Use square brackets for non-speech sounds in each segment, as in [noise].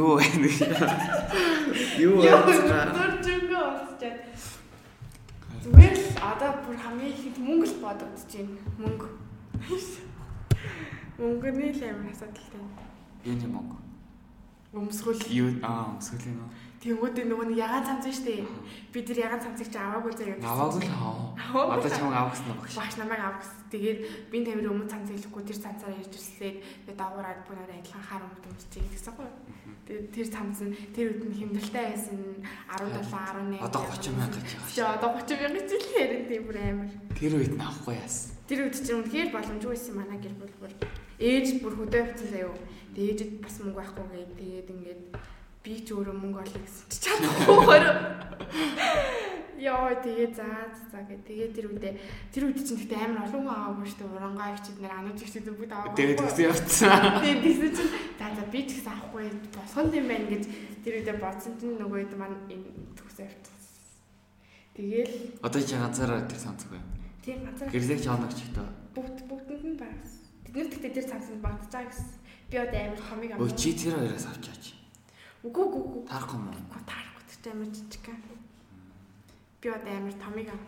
Юу вэ? Юу олцчаад. Зүгээр л одоо бүр хамгийн ихэд мөнгө л бодогдож байна. Мөнгө. Мөнгөний л амар асуудалтай. Юм уу? Өмсгөл. Юу аа өмсгөл юм уу? Тэнгүүдээ нөгөө нэг ягаан цамц нь штэ. Бид тэр ягаан цамцыг чи аваагүй заяа. Аваагүй л хаа. Одоо чамайг авах гэсэн багш. Багш намайг авах гэсэн. Тэгээд би тамир өмнө цамц хэлэхгүй тэр цамцаар ирж ирслээ. Тэгээд дагуураад бүгд адилхан хар өмд өмсчихээ гэсэн юм. Тэр цамц нь тэр үед нь хэмнэлтэй байсан 17 18. Одоо 30 мянга гэж байгаа. Чи одоо 30 мянга ч л ярин тийм бүр амар. Тэр үед нь авахгүй яасан. Тэр үед чинь үнэхээр боломжгүй байсан манай гэр бүл бүр ээж бүр хөдөө авчихсан заяа. Тэгээд ээжэд бас мөнгө байхгүй гээд тэгээд ингээд би ч өөрөө мөнгө олё гэсэн чи чадахгүй хороо. Яа тэгээ за за гэ тэгээ тэр үедээ тэр үед чинь тэгтээ амар олон хүн аваагүй шүү дээ. Урангаа ихчид нэр анууд ихчид бүгд аваагүй. Тэгээд тэгсэн явцсан. Тэгээд тэгсэн чинь за за би ч гэсэн авахгүй босгонд юм байна гэж тэр үедээ бодсон чинь нөгөө хэд маань энэ төгсөө явчихсан. Тэгээл Одоо чи ганцаараа тэр цамцгүй. тийм ганцаар Гэрлэх чаанаг ч гэдэг. бүгд бүгдэнд нь байгаас. Бид нар тэгтээ тэр цамцанд багтцаа гэсэн. Би одоо амар томыг Өө чи тэр хоёроос авчаач. Үгүй үгүй үгүй. Таарахгүй юм уу? Үгүй таарахгүй тэр амар жижиг. Би одоо амар томыг ав.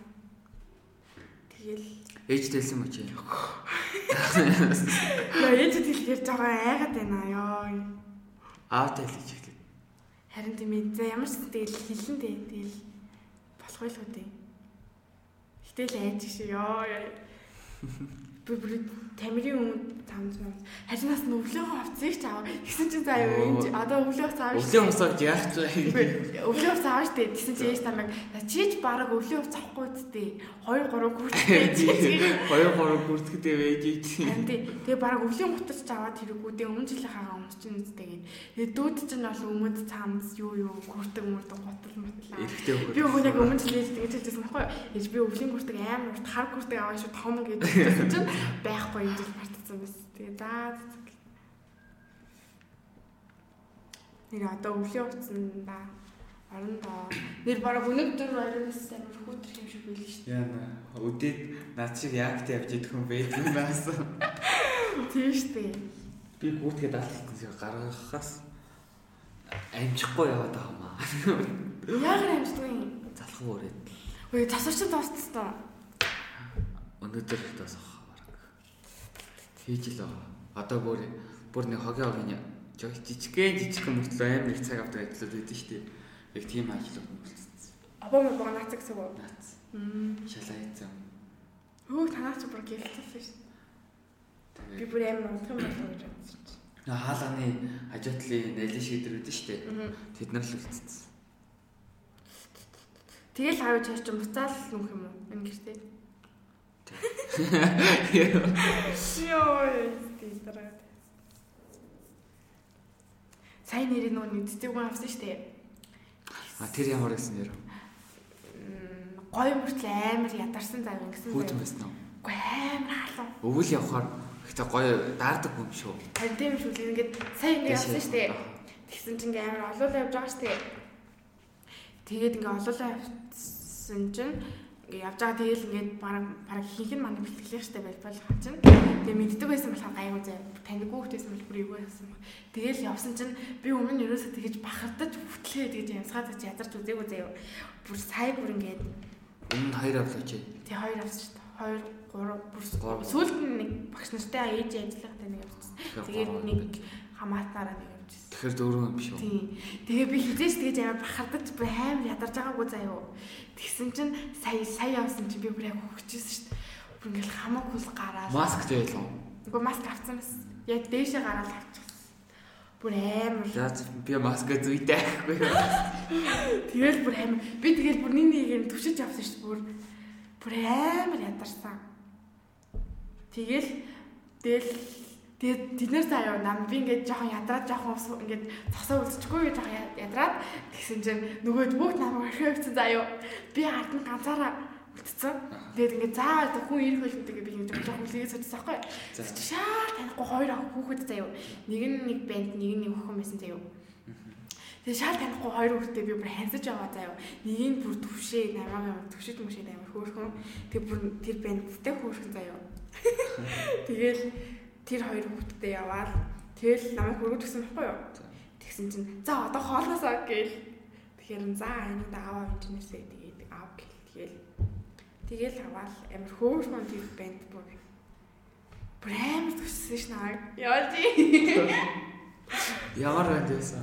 Тэгэл Ээж дэлсэн юм чи. яа ээж хэлгээр жоо айгаад байна ёо. Аавтай л хийж хэлээ. Харин тийм ээ. За ямар ч тэгэл хэлэн дээ. Тэгэл болох байлгүй дээ. Гэтэл айж шиг ёо. [laughs] Би бүр тамирын өмнө тамж мам. Харин бас өвлөөгөө авцыг ч аваа. Гэсэн чинь заа юу энэ одоо өвлөөгөө цаав. Өвлийн усаад яах вэ? Өвлөөгөө цаав штэ. Гэсэн чинь ээж тамиг чиж баг өвлөөгөө цавахгүй үсттэй. 2 3 хүртэл. Хоёр гурав бүртгэдэй байж ич. Харин тий. Тэгээ баг өвлийн гутас ч аваад хэрэггүүдээ өмнө жилийн хагаа өмсчин үстэй гээд. Тэгээ дүүд чинь бол өмд цамц юу юу хүртэг мөрдөг готл мотлаа. Эрэхтэй Би өгөө яг өмнө жилээс тэгэж хэлсэн байхгүй. Ээж би өвлийн гуртаг амар урт хар гуртаг аваа шүү том гэж хэлсэн чинь [laughs] байхгүй юм жил мартсан байсан. Тэгээ заа цэцэг. Нэр одоо өвлийн утсан да. Орон доо. Нэр бараг өнөдөр баяраас амар хүүтэр юм шиг билээ шүү. Яна өдөөд над шиг яагт явж идэх хүн байдаг юм байсан. Тийм шүү дээ. Би гүйтгээд алхахсан гаргахаас амжихгүй яваад байгаа маа. Яагаад амждаг юм? Залхав өрөөд. Ой тасарч дуусчихсан. Өнөөдөр баг. Хийж л байгаа. Одоо бүр бүр нэг хогийн хогийн жижигхэн жижигхэн мөртлөө амар их цаг авдаг ажлууд байдаг шүү дээ. Яг тийм ажлууд мөртлөө. Абаа мэ бага нацаг гэсэн үү? Наац. Мм. Шалаа хийцэн. Хөө танаач бүр гэлтсэн шүү. Би Тэгээд бүр амар унтах юм болов гэж бодсон чинь. хаалганы хажуутлын нэлен шийдэр үүдэн шүү дээ. Тэд нар л үлдсэн. Тэгэл хавж чаш чинь буцаал нүх юм уу? Энэ гэртээ. Йоо, тийм дараа. Сайн нэрийг нөө нэгддэг юм авсан шүү дээ. А тэр ямар гэсэн нэр? Мм, Гоё мөртлөө амар ядарсан зав ингэсэн. Хүүтэн байсан уу? Гоё амар халуун. Өвөл явахаар ихтэй гоё даардаг хүн шүү. Харин тийм шүү дээ. Ингээд сайн ингэ явсан шүү дээ. Тэгсэн чинь ингээ амар олоолаа явж байгаа шүү дээ. Тэгээд ингээ олоолаа явсан чинь ингээ явж байгаа тэгэл ингээ бараг бараг хинхэн манай бэлтгэлээ штэ байж болох чинь. Тэгээ мэддэг байсан болохоор гайгүй заа. Таньдгүй хүмүүс бол бүр эвгүй байсан. Тэгэл явсан чинь би өмнө нь ерөөсөө тэгэж бахардаж хөтлөө тэгэж ямсгаа гэж ядарч үзээгүй заа. Бүр сая бүр ингээ Энэ хоёр авлаач. тэг хоёр авсан штэ. Хоёр, гурав, бүр Гурав. сүүлд нь нэг багш нартай ээж ажиллагтай нэг явчихсан. Тэгээд нэг хамаатнаараа нэг. Тэгэхээр дөрөв юм биш үү? Тийм. Тэгээ би хизээч тэгэж амар бахардаж бүр амар ядарч байгаагүй заяа. Тэгсэн чинь сая сая явсан чинь би бүр яг хөвчихсэн шүү дээ. Бүр ингээл хамаг хөл гараад. Маск зээл үү? Үгүй маск авсан бас. Яг дээшээ гараад авчихсан. Бүр амар. За би маск зүйтэй байхгүй. Тэгэл бүр амар. Би тэгэл бүр нэг нэгээр төвшөж авсан шүү дээ. Бүр бүр амар ядарсан. Тэгэл тэгэл тэгээд тэд нар заяа нам би ингээд жоохон ядраад жоохон ус ингээд цосоо үлдчихгүй гэж жоохон ядраад тэгсэн чинь нөгөөд бүгд намайг орхио өгсөн заяа. Би ард нь ганцаараа үлдсэн. Тэгээд ингээд заавал хүн ирэх байлгүй би ингээд жоохон хүлээгээ суудсан байхгүй. За. Шаа танихгүй хоёр хүүхэд заяа. Нэг нь нэг банд нэг нь нэг өхөн байсан заяа. Тэгээ шал танихгүй хоёр хүүхдээ би бүр хансаж байгаа заяа. Нэг нь бүр төвшөө намайг амар төвшөд мөшөд амар хөөрхөн. Тэгээ бүр тэр бандтай хөөрхөн заяа. [laughs] Тэгэл тэр хоёр хүүхдээ яваад Тэгэл намайг хөргөж гисэн байхгүй юу? Тэгсэн чинь за одоо хоолноосоо гээл. Тэгэхээр за энэ дааваа инженерсээ тэгээд аав гэл. Тэгэл тэгэл аваад амар хөөрхөн тийм банд бүр бүр амар төссөн ш наа. Чи. Ямар банд байсан?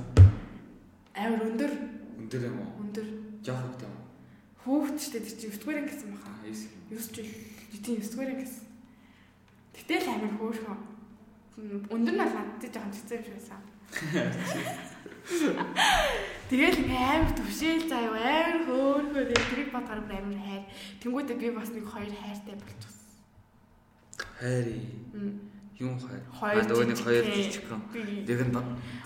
Амар өндөр Өндөр юм уу? өндөр Жоох хөвгтэй юм уу? хүүхэд ч гэдэг чи 9 дугаар гэсэн баха. Аа, эс. 9 жил тийм 9 дугаар гэсэн. Гэтэл амар хөөрхөн. Өндөр нь надад жоохон цэцэн юм шиг байсан. Тэгэл ингээ амар төвшөөл заяа амар хөөрхөө тэрийг бодохоор амар хайр. Тэнгүүдээ би бас нэг хоёр хайртай болчихсон. Хайри. Мм. Юм хайр. Хоёр Аа, нөгөө нэг хоёр жижигхэн. Би Нэг нь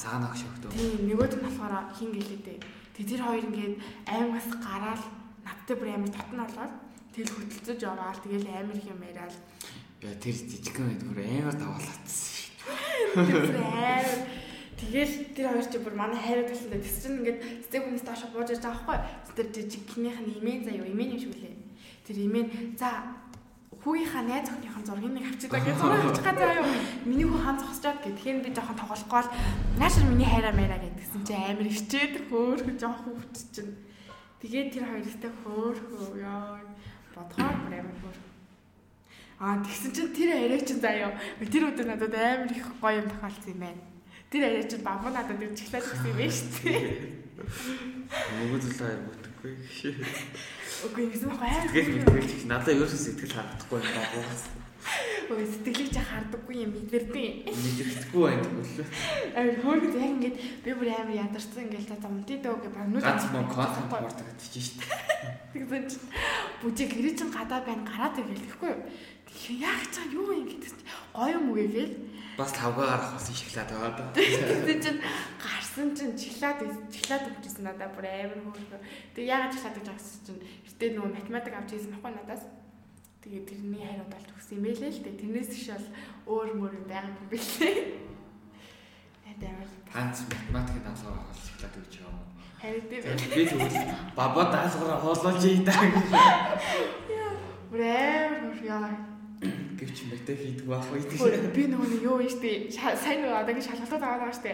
цаана агш өгдөө. тийм нөгөөд нь болохоор хин гэлээдээ. Тэг тэр хоёр ингээд аймагаас гараал надтай бүр амар татна болоод тэгэл хөтөлцөж яваал тэгэл амар их юм яриад Яа тэр жижигхэн байд бүр амар даваалцсан шүү. тэр бүр амар тэгэл тэр хоёр чи бүр манай хайраа талтай тэс чинь ингээд цэцэг хүнээс доошо бууж байгаа байхгүй. Тэр жижигхнийх нь имэн заяа имэн юм шиг үлээ. Тэр имэн за хүүгийнхаа найз охиныхон зургийг нэг авчиадаа гэж зураг авчих гэдэг юу. Миний хүү хаан зогсчоод гэх. Тэгэхээр би жоохон тоглохгүй л наашир миний хайраа мэраа гэдгсэн чи амар хичээд хөөхө жоохон чинь. Тэгээд тэр хоёртой хөөхөө яа бодхоор бүр амар хөөх. Аа тэгсэн чинь тэр арай чинь заяа. Тэр өдөр надад амар их гоё юм тохиолдсон юм байна. Тэр арай чинь бамбуу надад чиглээд өгсөн юм байна шүү дээ. [laughs] Нөгөө зүйл хайр бүтггүй. Үгүй гэсэн байхгүй амар. Тэгэл мэдгээл надад ерөөсөө сэтгэл хандахгүй юм байна. Ой сэтгэлийг чи хардаггүй юм бидэрдээ. Мэдрэхгүй байна тэгвэл. Амар хөөргөд яг ингээд би бүр амар ядарсан ингээд за замтий дөө гэж баг нүд Ганц мөн контент бордог гэж шүү дээ. тэгсэн чинь бүжиг гэрээ чин гадаа байна гараад ирэл гэхгүй юу. Яг цаа юу юм гэдэг чинь гоё юм уу гээл. Бас тавгаа гарах болсон шоколад байгаа да. Тэгсэн чинь гарсан чинь чиглаад чиглаад өгчээсэн надаа бүр амар хөөргөө. Тэг яагаад чиглаад гэж агсан чинь эртээ нөгөө математик авч ийсэн баггүй надаас. Тэгээд тэрний хариуд олж өгсөн юм байлээ л дээ. Тэрнээс иш бол өөр мөр юм байгаа юм билээ. Тэгээд амар Ганц математикийн даалгавар авах шоколад өгч юм. харин тийм Би тэгвэл баба даалгавраа хооллож ийдаа гэж. бүр амар яа. Гэвч мэтэ хийдэг байх тийм. би нөгөө нэг юу юм штэ сайн нөгөө одоогийн шалгалтад аваад байгаа штэ.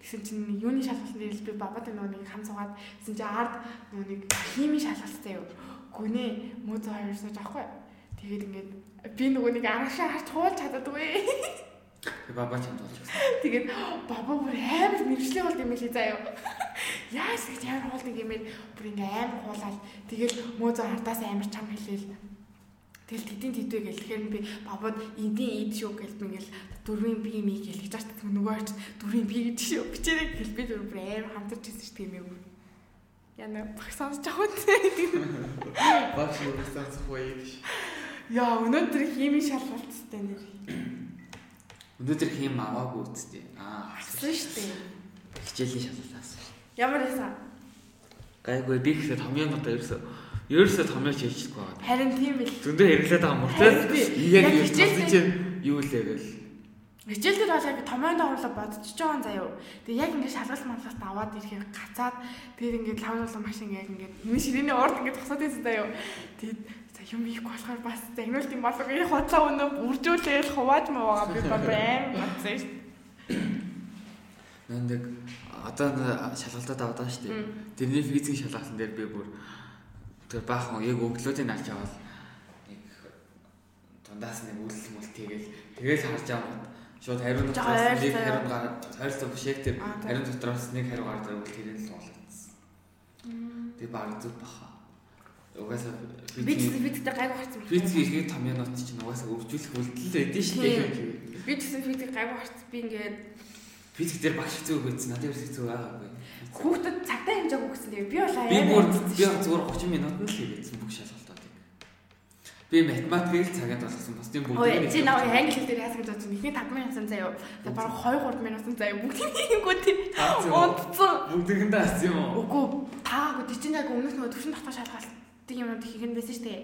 Тэгсэн чинь юуны шалгалтын дээр би бабад нөгөө нэг хам суугаад тэгсэн чинь ард нөгөө нэг химийн шалгалттай юу. Гүнээ мөз хоёр сууж авахгүй. Тэгээд ингээд би нөгөө нэг арашаа харж хуулж чаддаггүй. Би баба чамд болж байсан. Тэгээд баба бүр амар мэржлийн болд юм лээ заяа. Яас гэж амар хуулдаг юм бэ? Бүр ингээ амар хуулаад тэгээд мөз ардаас амар чам хэлээл. Тэгэл тэдийн тэдвэ гэл тэгэхээр би бабад эдийн эд шүү гэлт ингээл дөрвийн би ми гэл гэж тааш нөгөөч дөрвийн би гэж шүү бичээрэй гэл би дөрв амар хамтарч ирсэн шүү тийм юм. Яна багсаанч жахад тийм. Багш нүгээс цохоо ийдэж. Яа өнөөдөр химийн шалгалттай нэр. Өнөөдөр хэм аваагүй үсттэй. Аа, Асан шүү дээ. хичээлийн шалгалтаас. Ямар байсан? Гайгүй би гэхэд хамгийн гоо ерөөсөө ерөөсөө томьёож хийчихгүй байгаа. Харин тийм бил. Зөндөө хэрэглээд байгаа би уу? Яг хичээлдээ- чинь юу лээ гэл. Хичээл дээр бол яг томьёонд орлоо бодчихж байгаа юм заяа. Тэгээ яг ингээд шалгалт малгалт аваад ирэхээр гацаад тэгээд ингээд лавруулсан машин яг ингээд миний ширээний урд ингээд тосоод байсан заяа. Тэгээд за юм ийх болохоор бас загнуулт юм болов их худлаа өнөө үржүүлээл хувааж байгаа би ба брэм батсан шүү. Нэг одоо нэг шалгалтад аваад байгаа шүү дээ. Тэрний физикийн шалгалтын дээр би бүр тэр баахан яг өглөөдөө алж аваад нэг дундаас нэг үйлс мүл тэгэл тэгэл харж аваад шууд хариу дотроос нэг хариу гараад ойрцоо биш яг тэр хариу дотроос нэг хариу гараад ирвэл тэрийг л суулгацсан. Тэг баг зүг баха. Угаасаа бид дээр гайг харсан. физик ихэд томьёонууд чинь угаасаа өвжүүлэх үйлдэл байдэн шүү дээ. Би ч гэсэн физик гайг харсан. Би ингээд Физик дээр багш хэцүү байсан. Надад ерөөс хэцүү байгаагүй. хүүхдэд цагтаа хэмжээг өгсөн. Тэгээ би бол Би бүр би зүгээр 30 минутанд л хийгээдсэн бүх шалгалтуудыг. Би математикийг цагаад болгосон. Бусдын Ой, бүгдийг чи наа англи хэл дээр яасан гэж бодсон. Эхний 5 минутын заяа. За бараг 2 3 минутын заяа бүгдийг хийгүү тийм. Унтцсан. бүгдийг даасан юм уу? Үгүй таагүй тий чинь яг өмнөх нөгөө төвшин татах шалгалтын юмнууд хийх нь байсан шүү дээ.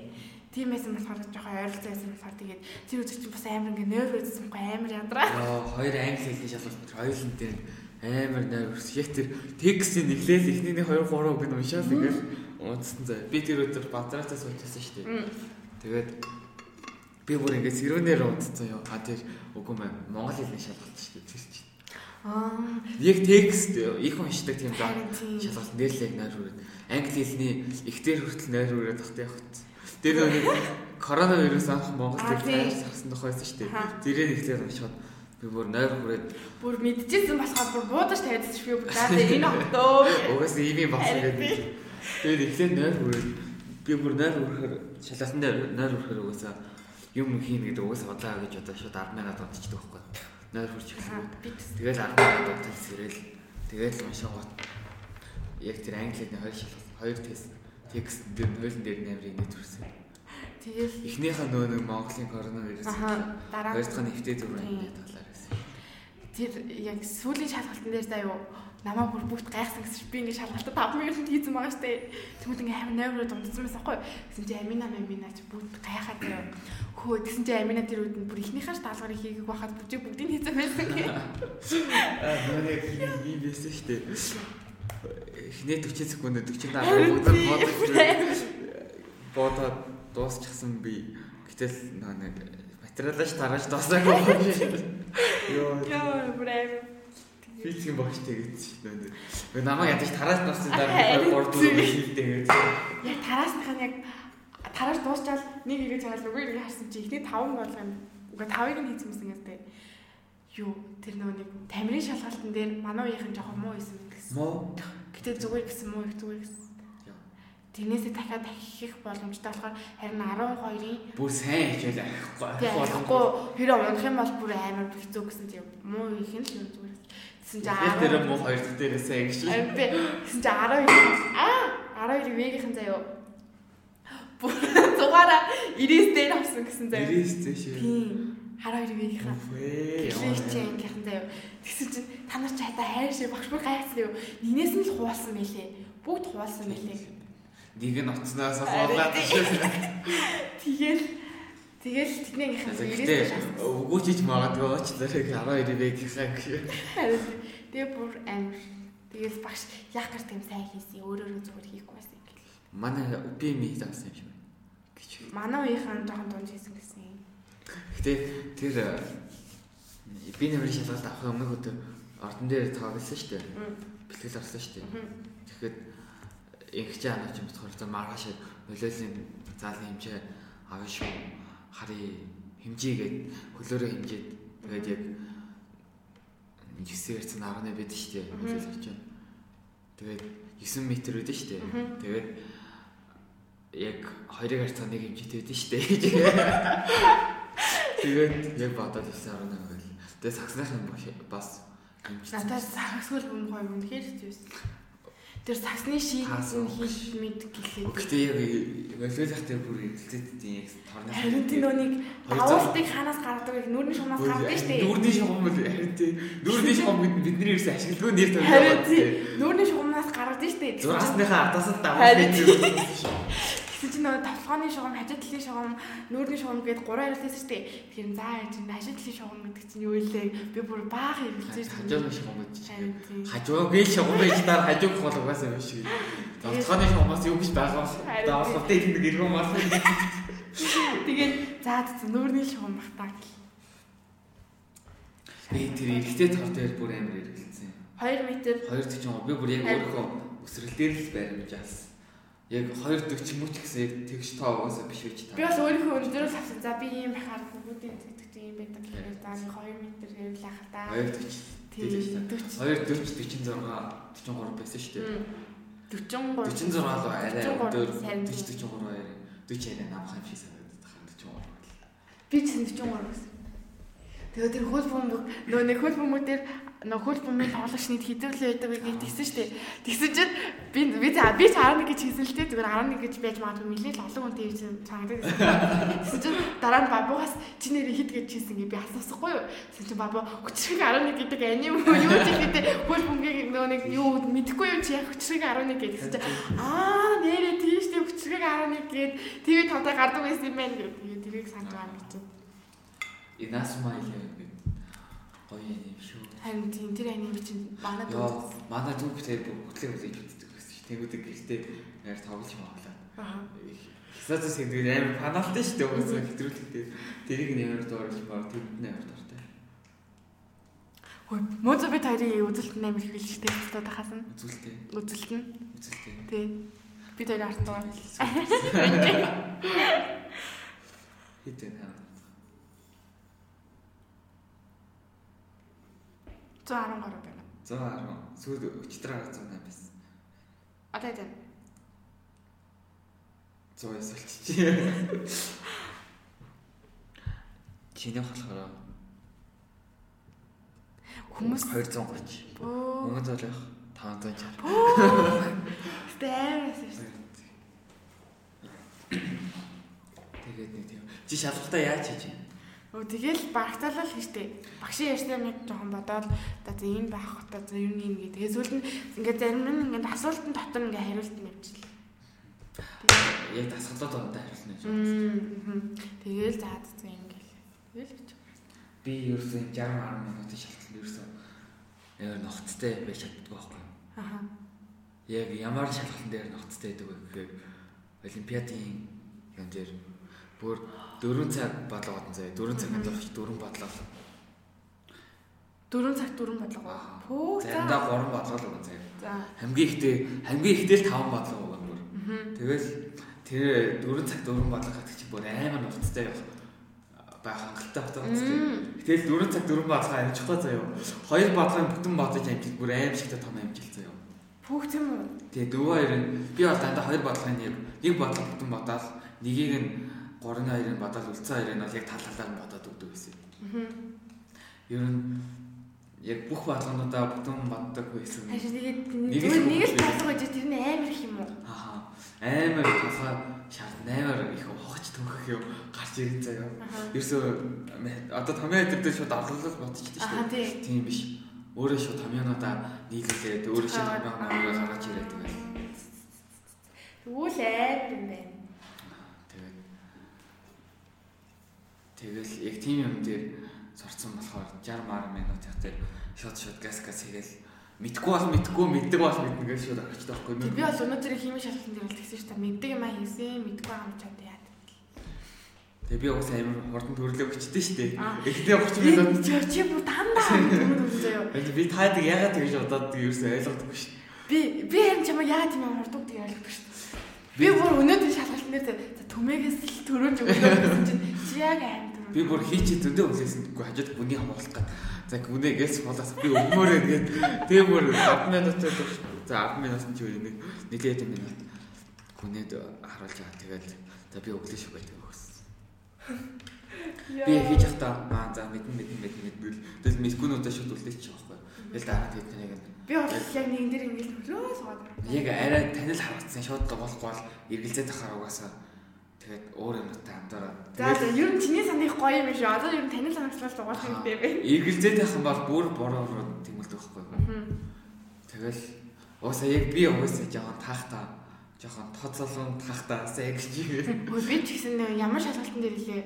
Тийм байсан болохоор жоохон ойролцоо байсан болохоор тэгээд тэр үзэг чинь бас амар ингээ нойр байсан байхгүй амар ядраа. Яа, хоёр англи хэлний шалгалт хоёулын дээр амар нойрс. Яг тэр текстийн нэглээл эхний 2 3 үг нь уншаад ингээл унтсан заа. Би тэр өдөр базаратаа суучсан шүү дээ. Тэгээд би бүр ингээд сэрүүнээр унтсан ёо. А тэр үгүй мэн Монгол хэлний шалгалт шүү дээ. Тэр чинь. Аа. Яг текст их уншдаг тийм даа. Шалгалтын дээр л яг нойр хүрээд англи хэлний ихтер хүртэл нойр хүрээд тахтай явах. Тэр нэг коронавирус анх тийм. тайлж сарсан тохиолсон шүү дээ. Тэрээр ихлээр уншаад би бүр нойр хүрээд Бүр мэдчихсэн болохоор бүр буудаж тавьдаг шүү би бүр заа энэ октоо. угаас ийм юм болсон гэдэг. Тэгээд ихлээр нойр хүрээд би бүр нойр хүрэхээр шалгалтын дээр нойр хүрэхээр угаасаа юм хийн гэдэг угаасаа бодлоо гэж одоо шууд 10 минут унтчихдаг байхгүй. Нойр хүрч эхлэв. би тест. Тэгээд 10 минут унтаж сэрэл тэгээд л уншаангууд яг тэр англи хэлний хоёр шалгалт хоёр тест текст дээр нойлон дээр нэмрийг нийт хүрсэн. Тэгэл Эхнийхээ нөгөө нэг Монголын коронавирус. дараа дахь нь Тийм. амьд талаар гэсэн. тэр яг сүүлийн шалгалтын дээр заа юу намаа бүр бүгд гайхсан гэсэн чинь би ингэ шалгалтад 5 минутанд хийсэн байгаа штэ. Тэгмэд ингээ амар нойроод унтсан байсан байхгүй. Гэсэн чи Амина Амина ч бүгд гайхаад тэр хөө тэгсэн чи Амина тэр үед нь бүр ихнийхээ даалгаврыг хийгээг байхад бүгд бүгдийг хийсэн байсан гэ. Аа яг ийм байсан дээ. Эхний 40 секунд 40 дараа Харин бүгд тийм. бодож бодоод дуусчихсан би. Гэтэл нэг материалаш тарааж дуусаагүй юм. Йоо. Бүр амар. Физикийн багш тэгээд дээ. Нөгөө намайг ядаж тарааж дууссан дараа Харин 3 4 хийлдээ гэж. Яг тараасных нь яг тарааж дуусчаал нэг игээ цагаал нөгөө нэг харсан чи ихний 5 болгоно. Уга 5-ыг нь хийсэн юмсан гэдэг. Юу тэр нөгөө нэг тамирын шалгалтын дээр манай уухийн жоохон муу исэн гэсэн. Мо. Гэтэ зүгээр гэсэн муу их зүгээр гэсэн. Тэрнээсээ дахиад ахих боломжтой болохоор харин 12-ын Бүр сайн хичээл авахгүй. тэгэхгүй хэрэв унах юм бол бүр амар хэцүү гэсэн тийм муу их нь л юм зүгээр. Гэсэн чи Яг тэр муу хоёр дахь дээрээсээ ингэж. Ам би гэсэн чи 12 аа 12 вэгийн заяо. Бүр зугаараа 90 дээр авсан гэсэн заяо. Дээрээс зээш. Тийм. 12 вэгийнхаа Үгүй Тэглэж ангийнхан заяо. Тэгсэн чинь та нар ч хата хайрш багш бүр гайхсан юу. Нинээс нь л хуулсан мэлээ. Бүгд хуулсан мэлээ. Нэг нь уцнаас хуулаад Тэгэл тэгэл 90 Гэхдээ дээр авсан. өгөөч магадгүй уучлаарай 12 бэг гэхээ. Тэгээ бүр амар. Тэгэл багш яг гар тэм сайн хийсэн. Өөрөөрөө зүгээр хийхгүй байсан гэл. Манай UPM заасан юм шиг гэж. Манай уухийн жоохон дунд хийсэн гэсэн юм. Гэтэ тэр би нэмэр шалгалт авах өмнөх өдөр ордон дээр тоглосон шүү дээ. Бэлтгэл орсон шүү дээ. Тэгэхэд ингэж аанаач юм болохоор за маргааш нөлөөллийн заалын хэмжээ авах шүү. Хари хэмжээгээд хөлөөрөө хэмжээд тэгээд яг 9 гэрцэн 10 байд шүү дээ. Байна. Тэгээд 9 м үүдэн шүү дээ. Тэгээд яг 2 гэрцэн нэг хэмжээтэй байдэн шүү дээ. Тэгээд яг бодоод 9 11 байл. Тэгээд сагсныхын бас. Надад сагсгүй юм гоё юм үнэхээр хэвчээсэн. Тэр сагсны шийдэн Таасан хийх мэд гэлээ. Гэхдээ яг нөлөөлөх тэр бүр эзэлтэд тийм яг торны Харин тийм нөөник давуултыг хаанаас гаргадаг вэ? Нүрийн шугамаас гаргадаг шүү дээ. Нүрний шугам бол харин тийм нүрний шугам бид- бидний ерөөс ашигладгүй нэр тавьж Харин тийм нүрийн шугамаас гаргадаг шүү дээ. Зургасныхаа ардаас Харин давуулж Тэгсэн чинь нөгөө тавтгооны шугам, хажуу талын шугам, нүрийн шугам гэдээ гурван ярилсан шүү дээ. Тэгэхээр за яаж энэ хажуу талын шугам гэдэг чинь юу илээ? Би бүр баах шүү хажууны шугам гэж. Тийм. Хажуугийн шугам байж таар хажууг бол угаасаа биш шиг. Завцгааны шугамаас юу гэж байгаа Харин вэ? Даавалтай тийм иргэн мас. Тэгээд за нүрийн шугам бахтаа гэл. Би тэр эргэтэй тав дээр бүр амар эргэлцсэн. 2 м 240 би бүр яг өөрийнхөө өсрөл дээр л баримж аас. Яг 240 мөч гэсэн яг тэгш тоо угаасаа биш үуч Би та. бас өөрийнхөө өндрөөс авсан. За би ийм байхаар бүгдийн тэгдэг юм байдаг гэхээр за нэг 2 м ярил ах та. 240 Тийм тийм 40. 240 46 43 байсан шүү дээ. 43. 46 л арай 43 өөр сайн. 40 43 арай 40 арай намх юм шиг санагдаад байна 43. Би ч 43 гэсэн. Тэгээд тэр хөл бөмбөг нөө нэг хөл бөмбөгдөр нөө хөл бөмбөгийн тоглогчныг хідүүлээ байдаг гэж тэгсэн шүү дээ. Тэгсэн чинь би би за би ч 11 гэж хэлсэн л дээ. Зүгээр 11 гэж байж магадгүй нэлээд олон хүн тийм чинь санагдаад байсан. Тэгсэн чинь дараа нь бабугаас чи нэр хід гэж хэлсэн гээ би асуусахгүй юу. Тэгсэн чинь бабу хүчрэг 11 гэдэг аним юу ч гэдэг хөл бөмбөгийн нөө нэг юу мэдэхгүй юм чи яг хүчрэг 11 гэж тэгсэн чинь аа нэрээ тийм шүү дээ хүчрэг 11 гээд TV тавтаа гардаг байсан юм байна. Тэгээд тэрийг санаж байгаа юм чи. Илээ гэдэг. Гоё юм шүү. Харин тийм тэр аним чинь манай дүү. манай зүг тэр хөтлөө хүлээж үздэг байсан шүү. Тэгвэл гэртээ яар тоглож маглаа. Аа. Хисаацаа сэдвэр амар паналтай шүү дээ уусаа хэтрүүлэгтэй. Тэрийг нэмэр дуурлж баг тэнд нэмэр дуртай. Хөөе, мөзө бид хоёрын үзэлт амар их билж штэ хэвчээд хаас нь. Үзүүлтэй. Үзэлт нь. Үзүүлтэй. Тий. Бид хоёрын ард тугаа. Хитэн хаа. 110 гаруй байна. 110. Сүүл өчтөр 108 байсан. Одоо тийм. 109 болчихжээ. Чиний болохоор Хүмүүс 230. өө Мөнгө зоолох 560. стэрс шүү. Тэгээд нэг тийм. Чи шалгалтаа яаж хийж вэ? Өө тэгэл багтаалал хийжтэй. Багшийн ярьснаар нэг жоохон бодоод за энэ байх хөтэ за юу нэг ингэ. Тэгээ сүүлд нь ингээд зарим нь ингээд асуултын дотор ингээд хариулт нь явчихлаа. Яг дасгалууд онтой хариулна гэж. Мм. Тэгэл за за ингээл. Тэгэл бич. Би ерөөсөө 60 10 минутын шалгалтанд ерөөсөө яг ногцтой байж чаддгүй байхгүй. Аха. Яг ямар шалгалтын дээр ногцтой байдаг вэ гэхээр олимпиадын юм дээр бүр 4 цаг бодлогод заяа 4 цагт авч 4 бодлого. 4 цаг 4 бодлого. Пүү за. Заримдаа 3 бодлого л өгөн заяа. За. Хамгийн ихтэй хамгийн ихтэй л 5 бодлого өгөн бүр. Тэгэл тэр 4 цаг 4 бодлого хатчих чи бүр амар ногцтой явах байх хангалттай байна. Мм. Тэгэл 4 цаг 4 бодлого амжихгүй заяа. Хоёр бодлогын бүтэн бодож амжилт бүр аим шигтэй том амжилт заяа. Пүүх тийм үү? Тэгээ дөрөв хоёр нь би бол дандаа хоёр бодлогын нэг нэг бодлого бүтэн бодоод нэгийг нь 3-2-ыг бодоод үлцэн хоёрыг нь бол яг тал талаар нь бодоод өгдөг байсан. Мгм. Ер нь яг бүх бодлогонуудаа бүтэн боддог байсан. Хашаа тэгээд Нэг л бодлого гэж тэр нь амар их юм уу? Аа амар тасаа шаард амар их хогч төнхөх юм гарч ирэн заяа. Ерөөсөө одоо томьёо дээр шууд орлуулах бодчихдээ шүү дээ. тий. Тийм биш. Өөрөө шууд томьёонуудаа нийлүүлээд өөрөө шууд томьёонуудаа гаргаж ирээд тэгэл. Тэгвэл амар юм байна. Тэгээд тэгэл яг тийм юм дээр сурцсан болохоор 60 мар минут явтай шууд шууд газ газ хийгээл мэдгүй бол мэдгүй мэддэг бол мэднэ гэж шууд орчихдог байхгүй юу? би бол өнөөдөр химийн шалгалтын дээр л тэгсэн шүү дээ. Мэддэг юм а хийсэн, мэдгүй юм чад яа. Тэгээ би уус амар хурдан төрлөө өчтдөө шүү дээ. Аа. Эхлээ 30 Би минут чи чи бүр дандаа [laughs] үзээ юу. би таадаг ягаад тэгж удаад ерөөсөө ойлгодоггүй шүү. Би би харин чамаа яагаад тийм урдуг гэж ойлгохгүй шүү. Би бүр өнөөдөр шалгалтын дээр за түмэгээс л төрөөж өгөх гэсэн чинь чи яг төрөө. Би бүр хийчихэд өндөө хүлээсэндгүй хажууд бүний хамгаалт гад. За гүнэ гэлс болоос би өгмөөрэй гээд тэгээ бүр 10 минут за 10 минут ч юу нэг нэлээд юм байна. Гүнэд харуулж байгаа. Тэгэл за би өглөө шүү гэдэг өгсөн. Би хийж явахдаа маа за мэдэн мэдэн мэдэн мэдвэл тэгэл мэдэхүүнүүдээ шууд үлдээчих واخхой. Тэгэл дараа нь тэднийг нэг Би бол яг нэгэн дээр ингэж хөлөө суугаад. Яг арай танил харагдсан шууд болохгүй бол эргэлзээд ахаар угаасаа тэгээд өөр юмтай хамтараа. За за ер нь чиний санах гоё юм шүү. Одоо ер нь танил санагчлал дугаах хэрэгтэй бэ. эргэлзээд байх юм бол бүр бороо руу тэмүүлдэг байхгүй юу? Тэгэл угаасаа яг би угаасаа жоохон таахтаа жоохон тоцолон таахтаасаа яг чи. Хөөе [laughs] би ч гэсэн ямар шалгалтын дээр илээ.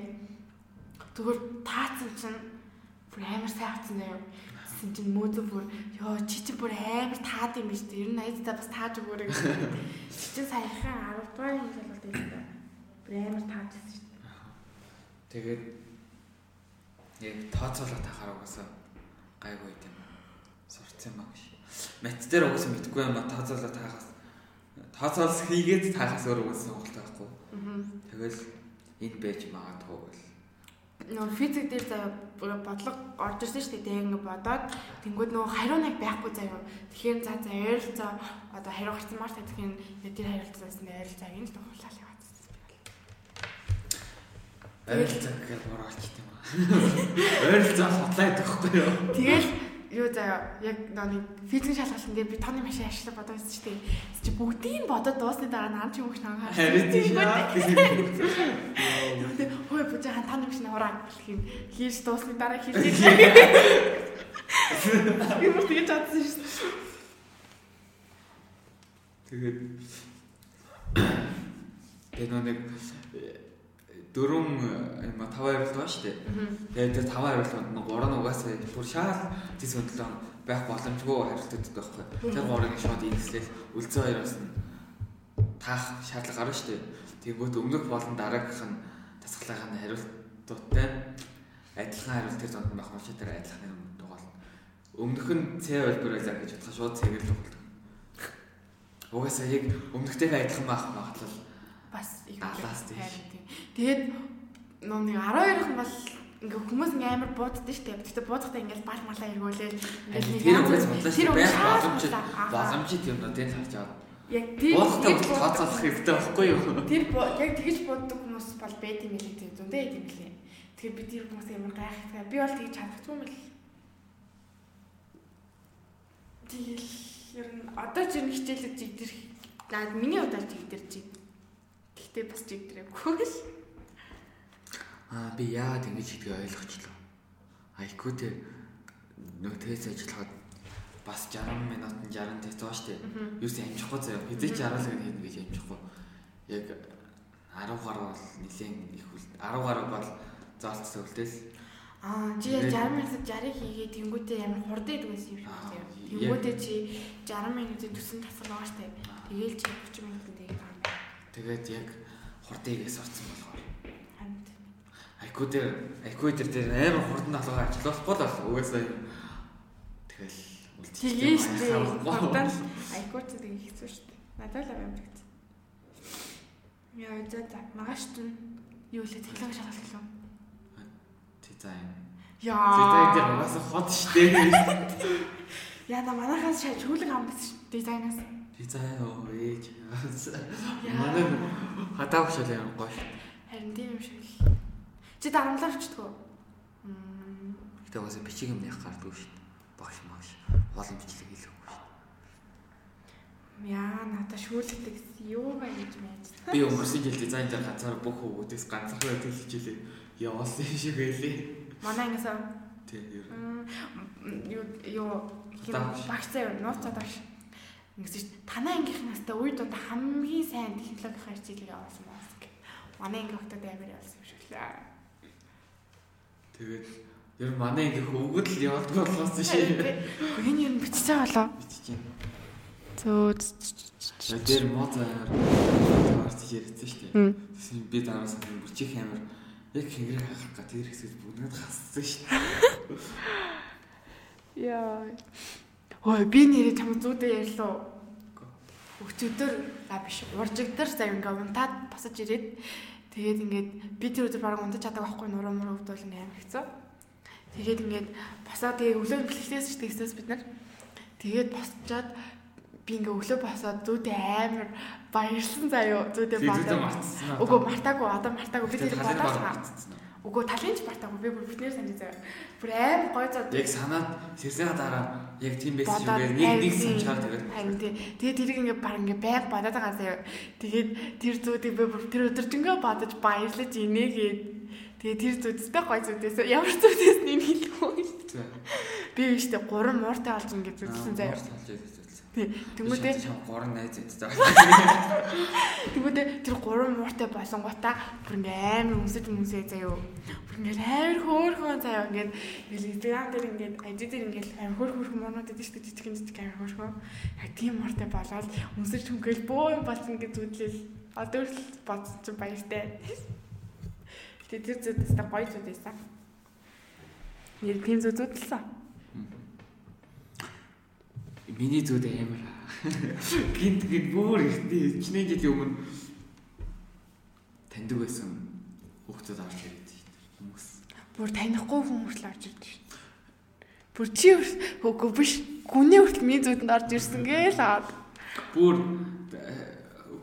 Зүгээр таацсан чинь бүр амар сайн авсан заяа. Тэгсэн чинь мөөдөө бүр ёо чи чи бүр амар таад юм биш үү? Ер нь айдаа бас тааж өгөөрэй гэж. Чи чинь саяхан 10 дугаар юм шалгалт байсан. Амар таажсэн шүү дээ. Тэгээд яг тооцоолоо тахаар угаасаа гайгүй юм. Сурцсан маа гэж. Мат дээр угаасаа мэдгүй юм а тооцоолоо таахаас тооцоолс хийгээд таахаас өөр угаасаа сонголт байхгүй. Аа. Тэгэл энэ байж магадгүй бол Нөгөө физик дээр бүр бодлого орж ирсэн шүү дээ. Ингээ бодоод тэнгууд нөгөө хариу нэг байхгүй заяа. Тэгэхээр за за ойролцоо одоо хариу гарсан маар тэгэхээр тэр ойролцоог нь л дуулаад яваадсан. Ойролцоо гэхээр муу болчих юм аа. Ойролцоо судлаад байхгүй юу? Тэгэл юу заяа яг нөгөө физик шалгалтын дээр би тооны машин ашиглаж бодоод байсан шүү дээ. Чи бүгдийг бодоод дуусны дараа наан чи нагаа. Харин тийм шаа. Хөөе бүжи хан тооны машин ураа гэх юм. Хийж дуусны дараа хийж. Би бүр тэгэж чадсан шүү дээ. Тэгээд [coughs] тэгээд нэг дөрөв юм а тав хариулт байна шүү дээ. Тэгээд тэр тав хариулт нэг гурав нь угаасаа бүр шаал зис өндлөн байх боломжгүй хариултууд байхгүй. Тэр гурыг шууд ингэслэл үлцэн хоёроос нь таах шаардлага гарна шүү дээ. Тэгвэл өмнөх болон дараагийнх нь тасгалгын хариултуудтай адилхан хариулт тэр зонд байх шиг тэр адилхан юм дугаал. Өмнөх нь цэ хэлбэр байлаа гэж бодоход шууд цэгээр л болдог. Угаасаа яг өмнөхтэйгээ адилхан байх магадлал Бас их Алаас тийш. Тийм. Тэгээд нөө нэг 12 хан бол ингээ хүмүүс ингээ амар бууддаг шүү дээ. Гэхдээ буудахтаа ингээл бал малаа эргүүлээл ингээл тэр үгээс бодлоо шүү байх боломж боломж юм даа тийм харж байгаа. Яг тийм бууддаг. тооцоолох хэрэгтэй байхгүй юу? Тэр яг тэгж бууддаг хүмүүс бол байт юм хэлээ тийм зөндөө юм лээ. Тэгэхээр би тэр хүмүүс амар гайхдаг. Би бол тэгж чадахгүй юм л. Тэгэл ер нь одоо ч энэ хичээлүүд жигдэр наад миний удаа жигдэрч байна. Гэхдээ бас жигдэрээгүй л. Аа би яагаад ингэж гэдгийг ойлгочлоо. Айку тэр нөө тест ажиллахад бас 60 минутанд 60 тест байгаа шүү дээ. Юу ч амжихгүй заяа. Ч 60 л гэдэг гэж амжихгүй. Яг 10 гаруй бол нэлээд их үл 10 гаруй бол заалт төвлөлтөл. Аа чи яг 60 минутад 60 хийгээд тэнгуүтээ амар хурдан байсан юм шиг яг- Тэнгуүтээ чи 60 минутад төсөн тасал байгаа штэ. Тэгээл чи 30 минутанд тэгээд яг хурдыг сурцсан болохоор. Ханд. Айку дээр айку дээр тэр амар хурдан алгаа ажиллахгүй л бол угаасаа. Тэгэл Тэгээ штэ. Хурдан айкууч тэгээ хэцүү штэ. Надад л амар хэцүү. Яа за за магаш чинь юу лээ технологи шалгалт гэлөө. дизайн. Яа. Дизайн дээр угаасаа хот штэ. Яа на манахаас шал чүлэг ш. Дизайнаас. Дизайн оо ээж. Манай хатаа хөшөл юм гоё. Харин тийм юм шиг л. Чи дарамлаар өчтгөө. Гэтэ угаасаа бичиг юм яг гардгүй штэ. Багш маш олон бичлэг хийлэхгүй штэ. Яа надаа шүүлэгдэг юу ба гэж мэдэж. Би өнгөрсөн жил дизайн дээр ганцаар бүх хөвгүүдээс ганцхан байдаг хичээлээ явуулсан шиг байлээ. Манай ер. Мм, юу юу багцаа юу нууцаад багш ингэсэн чинь танай ангийнхнаас та үе дунд хамгийн сайн технологийн хичээлийг авсан байна гэх. Манай анги өгтөд амар явуулсан юм шиг лээ. Тэгээд ер нь манай ингээ хөвгөд л явуулдаг болохоос шээ. Гүн ер нь байгаа болоо. Бичиж. Зөө Тэр мозаар таарч ярьсан шүү дээ. Тэсний би дараас нь бүчих амар яг хэнгэрэг хахах га тэр хэсэгт бүгд хассан шүү дээ. Яа. Ой би нэрээ чам зүүдээ ярьлаа. Өчигдөр а биш уржигдэр зав ингээ унтаад босож ирээд тэгээд ингээд би тэр өдөр бараг унтаж чаддаг байхгүй нуруу муруу өвдөл ингээ амар хэцүү. Тэгээд ингээд босоод тэгээ өглөө бэлгэлээс ч тэгсээс бид нар тэгээд босчоод би ингээ өглөө босоод зүүдээ амар баярлсан заяо Зүйдээ бодоо. Үгүй мартаагүй одоо мартаагүй би тэр байгаа. мартсан. Үгүй талын ч мартаагүй би бүр бүтнээр санаж заяа. Бүр амар гой зоо. Яг санаад сэрсээ дараа яг тийм байсан шүү дээ. Нэг нэг санчаар тэгээд Харин тий. Тэгээд тэрийг ингээ баг ингээ байг бодоод байгаа заяа. Тэгээд тэр зүүдийг би бүр тэр өдөржингөө бодож баярлаж инээгээд тэгээд тэр зүүдтэй гой зүүдээс ямар зүүдээс нэг хэлэхгүй. Би биштэй гурван мууртай олж ингээ зүтсэн заяа. Чам гурван найз өгсөн. тэнгүүдээ тэр гурван мууртай болонгуудаа бүр ингээ амар өмсөж өмсөө заяа. Бүр ингээ амар хөөрхөн заяа ингээ инстаграм дээр ингээ ажи дээр ингээ амар хөөрхөн хөөрхөн муурнууд гэдэг чинь жижиг жижиг амар хөөрхөн. Яг тийм мууртай болоод өмсөж хөнгөл бөө юм болсон ингээ зүтлэл. Одоо л бодсон чинь баяртай. Тэгээ тэр зүтэстэй гоё зүт байсан. Нэр тийм зүт зүтэлсэн. Миний зүуд амар. Гинт гинт бүр ихтэй чиний жилийн өмнө таньдаг байсан хүүхдүүд орж ирээд. Хүмүүс. Бүр танихгүй хүн хүртэл орж ирдэ шүү. Бүр чи хөөгүй биш. Гүний хүртэл миний зүудэнд орж ирсэн гээл аа. Бүр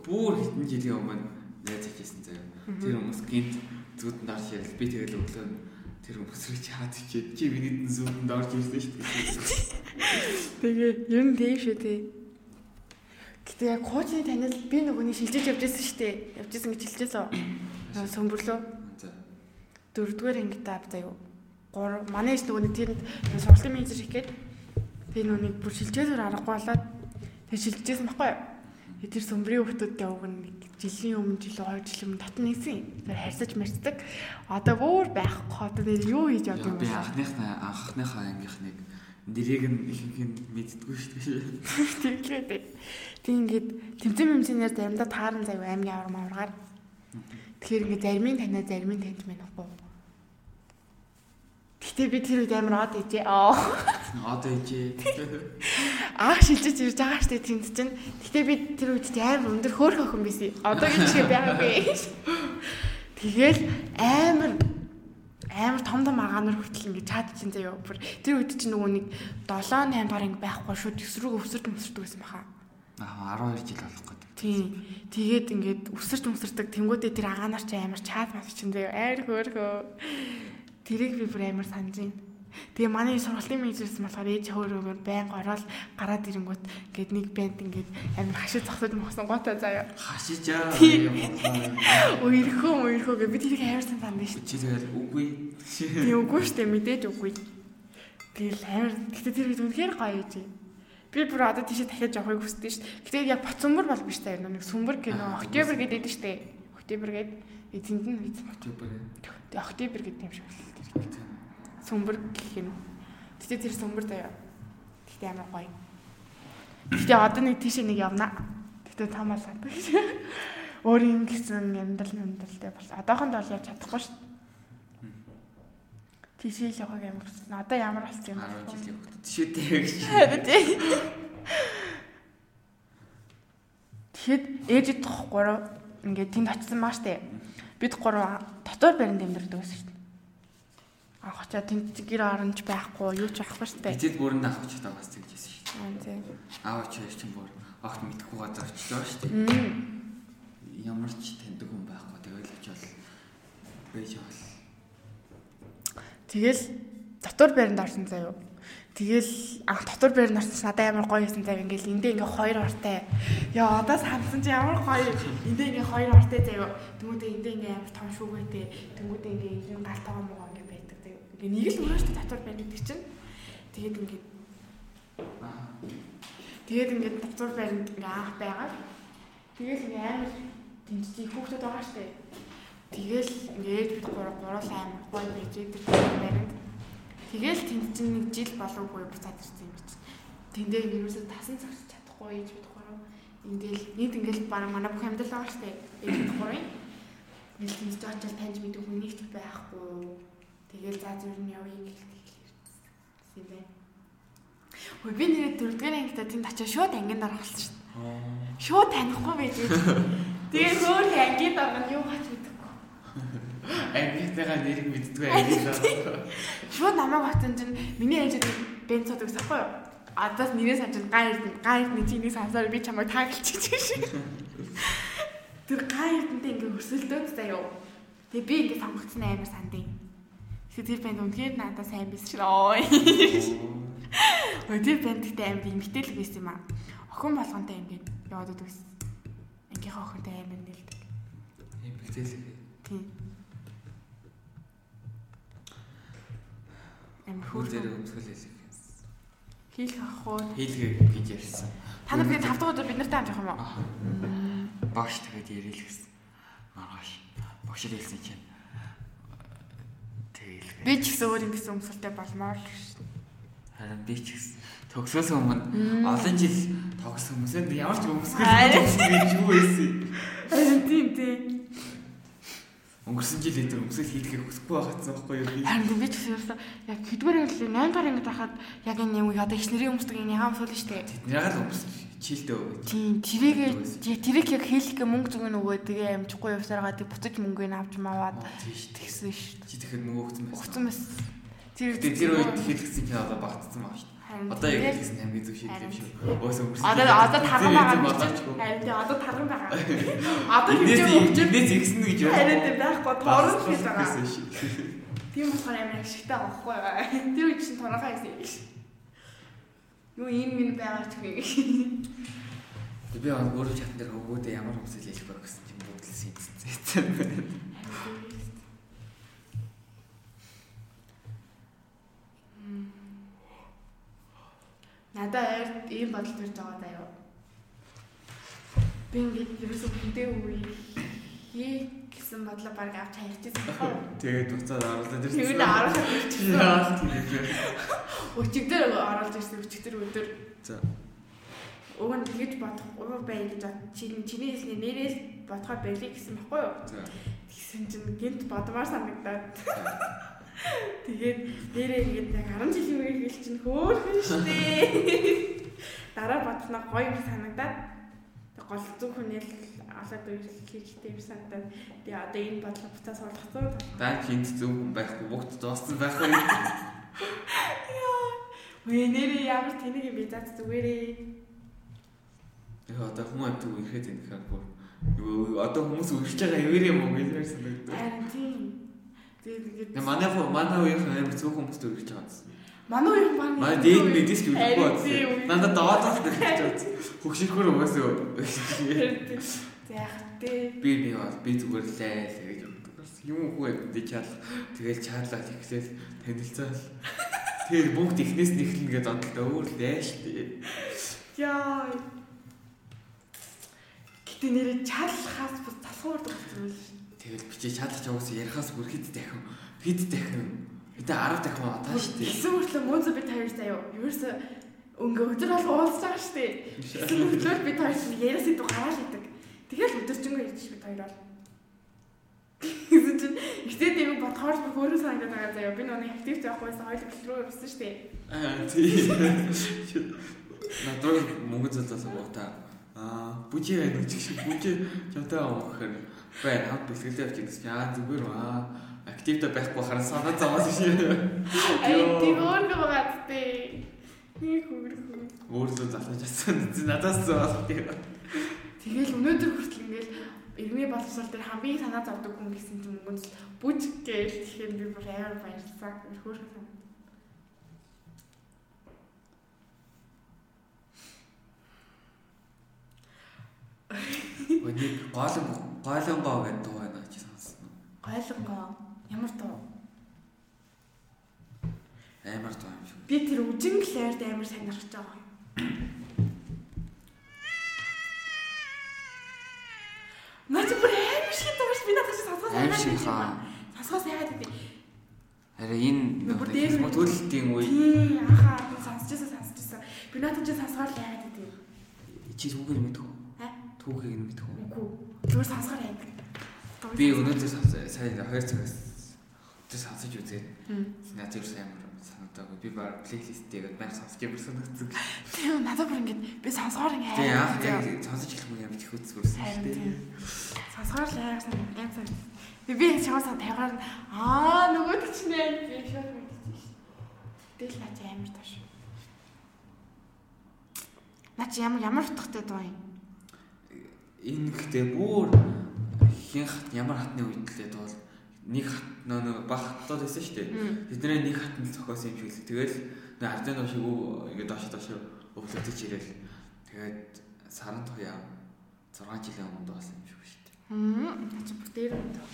бүр хитэн жилийн өмнө найз хийжсэн заяа. Тэр хүмүүс гинт зүудэнд орж ирэл би тэгэл өглөө тэр хүмүүс рүү чаад чичээд чи миний зүудэнд орж ирсэн шүү дээ. Тэгээ ер нь тийм шүү дээ. Гэтэ яг хуучны танил би нөгөөний шилжиж явж байсан шүү дээ. Явж байсан гэж хэлжээсөө. Сөмбөрлөө. За. Дөрөвдүгээр ангид тав заяа. Гур манай иш нөгөөний тэрэнд сургалтын менежер их гээд тэр нүунийг бүр шилжээсээр аргагүй болоод тэр шилжижсэн байхгүй юу? Тэгээ Тэр сөмбрийн хүмүүстэй уг нэг жилийн өмнө жил 2 жил өмнө татна нэгсэн. Тэр харьцаж марцдаг. Одоо бүр байхгүй. Одоо нэр юу хийж явдаг юм Би бэ? анхныхаа анхныхаа ангийнхныг нэрийг нь ихэнх нь мэддэггүй шүү дээ. Тэглээд. Тэг ингээд тэмцэн мэмцэнээр заримдаа тааран заяа аймгийн авар маваргаар. Тэгэхээр ингээд заримын танаа заримын таньж байна ахгүй. Гэтэ би тэр үед амар од ижээ. Аа. Одоо ээжээ. Аа шилжиж ирж байгаа штэ тэнд чинь. Гэтэ би тэр үед амар өндөр хөөх охин байсан. Одоо гэж шиг байгаагүй. Тэгэл амар амар том том агаанаар хүртэл ингэ чад чинь заяа бүр тэр үед чинь нөгөө нэг 7 8 дараа ингэ байхгүй шууд өсрөг өвсөрд өсөрдөг байсан баха. Аа 12 жил болох гэдэг. Тийм. Тэгээд ингээд өсөрч өсөрдөг тэнгуүдээ тэр агаанаар чи амар чад мас чинь заяа айр хөөрхөө. Тэрийг би бүр амар санаж байна. Тэгээ манай сургалтын менежерс болохоор ээж хөөрөөгөр байн ороод гараад ирэнгүүт ингээд нэг банд ингээд амар хашиж зогсоод мохсон готой заяа. Хашиж аа. Уйрхөө уйрхөө гэ би тэрийг амар сан санд шүү. Чи тэгэл үгүй. Би үгүй штэ мэдээж үгүй. Тэгэл амар гэтээ тэр үед үнэхээр гоё чи. Би бүр одоо тийшээ дахиад явахыг хүсдэг шүү. Гэтээ яг Боцсумбар бол биш та нэг сүмбэр кино Октябрь гэдэг дээ штэ. Октябрь гэдэг эзэнд нь Октябрь. Октябрь гэдэг юм шиг л. Сүмбэр гэх юм. Гэтээ тэр сүмбэр заяа. Гэтээ амар гоё. Гэтээ одоо нэг тийшээ нэг явна. Гэтээ тамаа садаг. Өөр юм гэсэн амьдрал амьдралтай бол одоохонд бол яаж чадахгүй шүү. Тийшээ л явах амар хүссэн. Одоо ямар болсон юм бэ? 10 жил явах. Тийшээтэй гэж. Тэгэхэд ээжид тохгороо ингээд тэнд очсон маа штэ. Бид гурав дотор баринд амьдардаг шүү авах чаа тэнд гэр оронч байхгүй юу ч байхгүй шүү дээ. Эцэд бүрэн авах байгаа гэсэн гэж хэлсэн шүү дээ. Тийм. Аав ч чинь бүр огт мэдхгүй газар очлоо шүү дээ. Ямар ч таньдаг хүн байхгүй тэгэл очивол бэж бол. Тэгэл дотор байранд орсон заяа. Тэгэл анх дотор байранд орсон надад амар гоё байсан заяа. Ингээл эндээ ингээ хоёр ортой. Яа одоо сансан чи ямар гоё. Эндээ ингээ хоёр ортой заяа. Тэмүүтээ эндээ ингээ амар том шүүгээтэй. Тэмүүтээ ингээ энэ галтайгаа муугаа Ингээ нэг л өөрөө шүү татвар байна гэдэг чинь. Тэгээд ингээд Тэгээд ингээд татвар баринд ингээ анх байгаад тэгээд ингээ амар тэнцээ хүүхдүүд байгаа штэ. Тэгэл ингээд бид гурав гурав амар гоё байж тэр баринд. Тэгэл тэнд чинь нэг жил болоогүй буцаад ирсэн юм чи. Тэндээ ерөөсөө тасан цагч чадахгүй ээж бид гурав. Ингээл нийт ингээл бараг манай бүх амьдрал байгаа штэ. Бид гурав. Тэнд ч очил таньж мэдэх хүн нэг ч байхгүй Тэгэл за зүр нь явъя гэсэн юм байна. Хөөе би нэрээ дөрөвдүгээр ангитай тэнд очиж шууд ангинд оролцсон шүү дээ. Шууд танихгүй байж гэж. Тэгээ хөөр ангинд орно юу хач мэдэхгүй. Ангитайгаа нэрийг мэддгүй [laughs] ангинд. Шууд намайг батсан чинь миний ангид бенц цод өгсөхгүй юу? Адаас нэрээ санаж гай эрдэнэ гай эрдэнэ чиний сансаар би чамайг таагалчих шиг. Тэр гай эрдэнтэй ингээ өрсөлдөөд заяа. Тэгээ би ингээ сонгогдсон амар сандын. Тэр банд үнэхээр надад сайн байсан шүү. Ой. Ой тэр банд гэдэг амар эмгтэл байсан юм аа. Охин болгонтэй ингээд яваад удагс. Ангийнхаа охинтой амар нэлдэг. Эмгтэл. Тийм. Амар дээр өмсгөл хэлэх. Хийх ах уу? Хийлгээ гэж ярьсан. Та нар тэгээд 5 дахь өдөр бид нартай хамт явах юм уу? Багш тэгээд ярил гэсэн. Маргааш. Багш хэлсэн чинь Би ч гэсэн өөр ингэсэн өмсөлтэй болмоор л шүү. Харин би ч гэсэн төгсөөс өмнө олон жил тогсон хүмүүс энэ ямар ч өмсгөл юу байсан. Харин тийм тийм. Өнгөрсөн жил энэ өмсгөл хийлгэх хүсэхгүй байгаадсан байхгүй юу. Харин би ч гэсэн яг хэдгээр англи 8 дахь ангид байхад яг энэ юм одоо их нэрийн өмсдөг энэ ягаан өмсөл шүү дээ. Тэднийг л өмсөв чилдөө. Тийм, тэрийг тэрийг яг хэлэх мөнгө зүг нөгөө тэгээ амжихгүй явсараа тэг буцаж мөнгөний авч маваад тэгсэн шүү. Чи тэгэхэд нөгөө өгсөн байсан. Өгсөн байсан. Тэр тэр үед хэлгэсэн чи одоо багтсан баг шүү. Одоо яг хэлсэн хамгийн зөв шийдэл юм шүү. Өөсөө өнгөрсөн. Одоо одоо тарган байгаа. Харин тий одоо тарган байгаа. [laughs] Одоо хэмжээ эднээс ихсэн гэж байна. Харин тий байхгүй торон хийж байгаа. Тийм болохоор амар ашигтай байхгүй. [laughs] Тэр үед чинь торохоо гэсэн. Юу ийм минь байгаа ч үгүй. Би аа өөрөө чатан дээр өгөөдөө ямар хүмүүсэл хэлэх вэ гэсэн чинь бүдэлсэн зэцэн байна. Надаа ард ийм бодол төрж байгаа даа юу. Би ингээд ерөөсөө хүндээ үгүй хий гэсэн бодлоо баг авч байна. [laughs] Тэгээд буцаад оруулаад ирсэн. Тэгээд оруулаад тэгээд. Өчигдөр оруулж ирсэн өчигдөр өдөр. За. Уг нь тэгэж бодохгүй бай гэж чинь чиний хэлний нэрээс бодохоор байлиг гэсэн баггүй юу? За. Тэгсэн чинь гинт бодмаар санагдаад. [laughs] Тэгээд дээрээ ингээд яг 10 жилийн үеэр хэл чинь хөөхөн [laughs] штэ. Дараа бодсноо гоё санагдаад гол зүг хүнэл олоод үеэр хэрэгтэй юм санагдаад тэгээ одоо энэ бодлого буцаа суулгацсан. Даа хинт зөв хүн байхгүй бүгд дууссан байх юм. Үе нэрээ ямар тэнэг юм бэ заа зүгээрээ. Яг одоо хүмүүс амт үерхэд энэ бүр юу одоо хүмүүс үргэлж байгаа юм уу гэж санагдав. Харин тийм. Тэгээд ингээд Тэгээ манай хөө манай үеийнхэн амар зөв хүмүүст үргэлж байгаа гэсэн. манай үеийн баг Манай дээд нь диск үлэхгүй Харин байна. Надад доод тал гэж [laughs] байна. Хөгшихөр угаасаа. Яг тээ. Би би бол би зүгээр л ээ л гэж. Юм хүү би чаал тэгэл чаалаад ихсэл танилцаал. Тэгээд бүгд ихнээс нь эхэлнэ гэж бодлоо өөр л ээ штэ. Яа. Гэтэ нэрээ чаалахаас бас залхуур болсон юм шиг. Тэгэл бичиж чадчих угаасаа ярихаас бүр хэд дахин хэд дахин хэдэ 10 дахин удаа штэ. Гэсэн мөртлөө мөнзө би таяр заяа. Ерөөсө өнгө өдөр бол уулзж байгаа шүү дээ. Гэсэн мөртлөө би чинь яриас идэв гараал идэг. Тэгэл өдөржингөө ярьж би таяр бол. Гэсэн чинь ихтэй тийм бодхоор би хөөрөө санагдаад байгаа заяа. Би нүг актив заахгүйсэн хоёул руу явсан шүү дээ. Аа тий. Надад мөнгө зэлээс боota. Аа бүжи байна уу чи бүжи чамтай авах гэхээр бай хад бэлгэлээ авчих гэсэн чинь аа зүгээр аа активтай байхгүй харан санаа зовоос шиг. Ай тийм өөрөө байгаа тээ. Нэг хөргөө. Өөрсдөө залгаж чадсан. Надаас зовоос тийм. Тэгэл өнөөдөр хүртэл ингээл иргэний боловсрол дээр хамгийн санаа зовдөг хүн гэсэн чинь мөнгөс бүж гээл тэгэхээр би бүр амар баярлсан. Хөөрхөн санаа. Өний гоолон гоолонгоо гэдэг дуу байна чи сонссон уу? Гойлонгоо ямар тоо. Амар дуу юм шиг. Би тэр үжин клэрд амар сонирхож байгаа [clears throat] Наач бүр амар шиг дууш би надад сонсгоо Аим шиг хаа. Сонсгоо сайгаад идэв. Харин энэ төлөлтийн үе Тий анхаа сонсож байсан. Би надад ч сонсгоор л яагаад идэв. чи түүхийг мэдэх үү? Аа? Түүхийг нь мэдэх үү? Үгүй. Зүгээр сонсгоор яадаг. Би өнөөдөр сая 2 цагаас тэр сонсож үзээд надад юу амар санагдаагүй. Би баг плейлистэйгээ баяр сонсож ямар санагдсан. Тийм надад бүр ингэж би сонсгоор ингэ Тэгээ анх яг сонсож эхлэх юм их үзгэрсэн Харин шүү тийм. дээ. Сонсгоор л яасан юм сан. Би би чамаас тавигаар нь аа нөгөөд ч нэ би шууд мэдчихсэн шүү. Тэгэл наач амар таш. Наач ямар ямар утгатай дуу юм. Энэ гэхдээ бүр хин хат ямар хатны үед лээ бол нэг хат нөө нөө баг хатууд байсан шүү дээ. Тэдний нэг хатанд зохиосон юм шиг л. Тэгэл нэг ардын доош өө ингээд доош доош өвлөдөж ирээл. Тэгээд саран туяа 6 жилийн өмнө доосон юм шиг шүү дээ. Хм наач бүр дээр юм даа.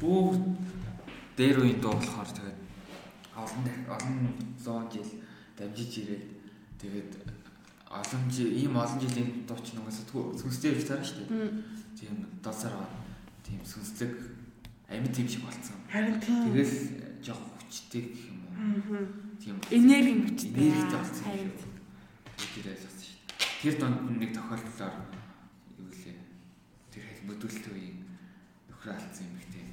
Бүр дээр үеийн дуу болохоор тэгээд олон олон 100 жил дамжиж ирээд тэгээд олон жил ийм олон жилийн дуу ч нугасаа сүнстэй явж таарна шүү дээ. Тийм досоор тийм сүнслэг амьд тийм шиг болцсон. Харин тийм. Тэгэл жоох хүчтэй гэх юм уу. Тийм Энерги мөчтэй. энергитэй болсон Харин. юм шиг. Тэр ялсан шүү дээ. Тэр донд нэг тохиолдлоор юу лээ. Тэр хэл мөдөлт үеийн нөхөр алдсан юм ихтэй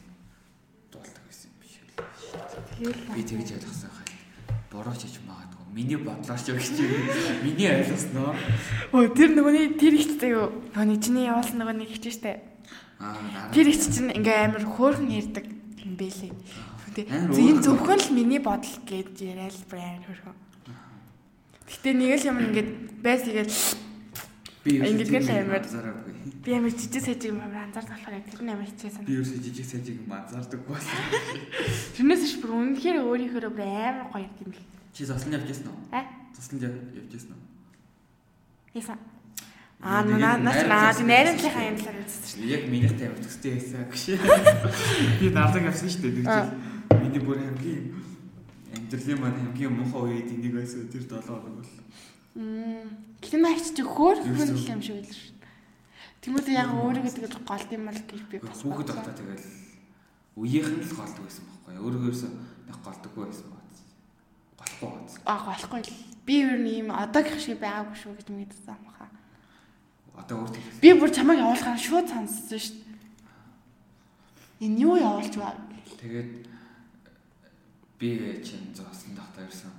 дуулдаг байсан юм шиг л. Тэгэл Би тэгж ойлгосон хай. Бороо ч хийж магадгүй. Миний бодлоор ч өгч юм. Миний ойлгосноо. Өө тэр нөгөөний тэр ихтэй юу? Нөгөөний чиний явуулсан нөгөө нэг ихтэй штэ. Тэр их чинь ингээ амар хөөрхөн ярддаг юм бэлээ. Тэ Амар зин өөр. зөвхөн л миний бодол гэж яриад л брэнд хөөрхөн. Гэтэ нэг л юм ингээд байс игээл би Ингээд л амар. зараагүй. би амар жижиг сажиг юм амар анзаардаг болохоор яг тэр нь амар хичээсэн. Би юу жижиг сажиг юм анзаардаг байсан. [laughs] Тэрнээс ш бүр үнэхээр өөрийнхөө бүр амар гоё юм бэл. Чи заслан явж яснаа уу? Аа? Заслан явж яснаа уу? Яса. Аа наа наа наа найрамдлынхаа юм талаар үзсэн ш. Яг миний тайвар төстэй байсан гэж. [laughs] Би наалаг авсан шүү дээ. Тэгж миний бүр хамгийн амьдралын маань хамгийн муухай үед энийг байсан тэр 7 хоног бол. Мм. Гэтэ наач чи хөөрхөн Ерөөсөө. л юм шиг байл ш. Тэмүүл яг өөрийгөө тэгэл голд юм бол гэж би бас Хүүхэд тогтоо тэгэл үеийнхэн л голдог байсан байхгүй юу? Өөрөөрөөсөө нэг голдоггүй байсан бац. Голохгүй бац. Аа голохгүй л. Би ер нь ийм одоогийнх шиг байгаагүй шүү гэж мэдсэн юм. Одоо өөр тийм. Би бүр чамайг явуулахаар шууд сонссон шүү дээ. Энэ юу явуулж ба? Тэгээд би чинь зоосон дахтаа ирсэн.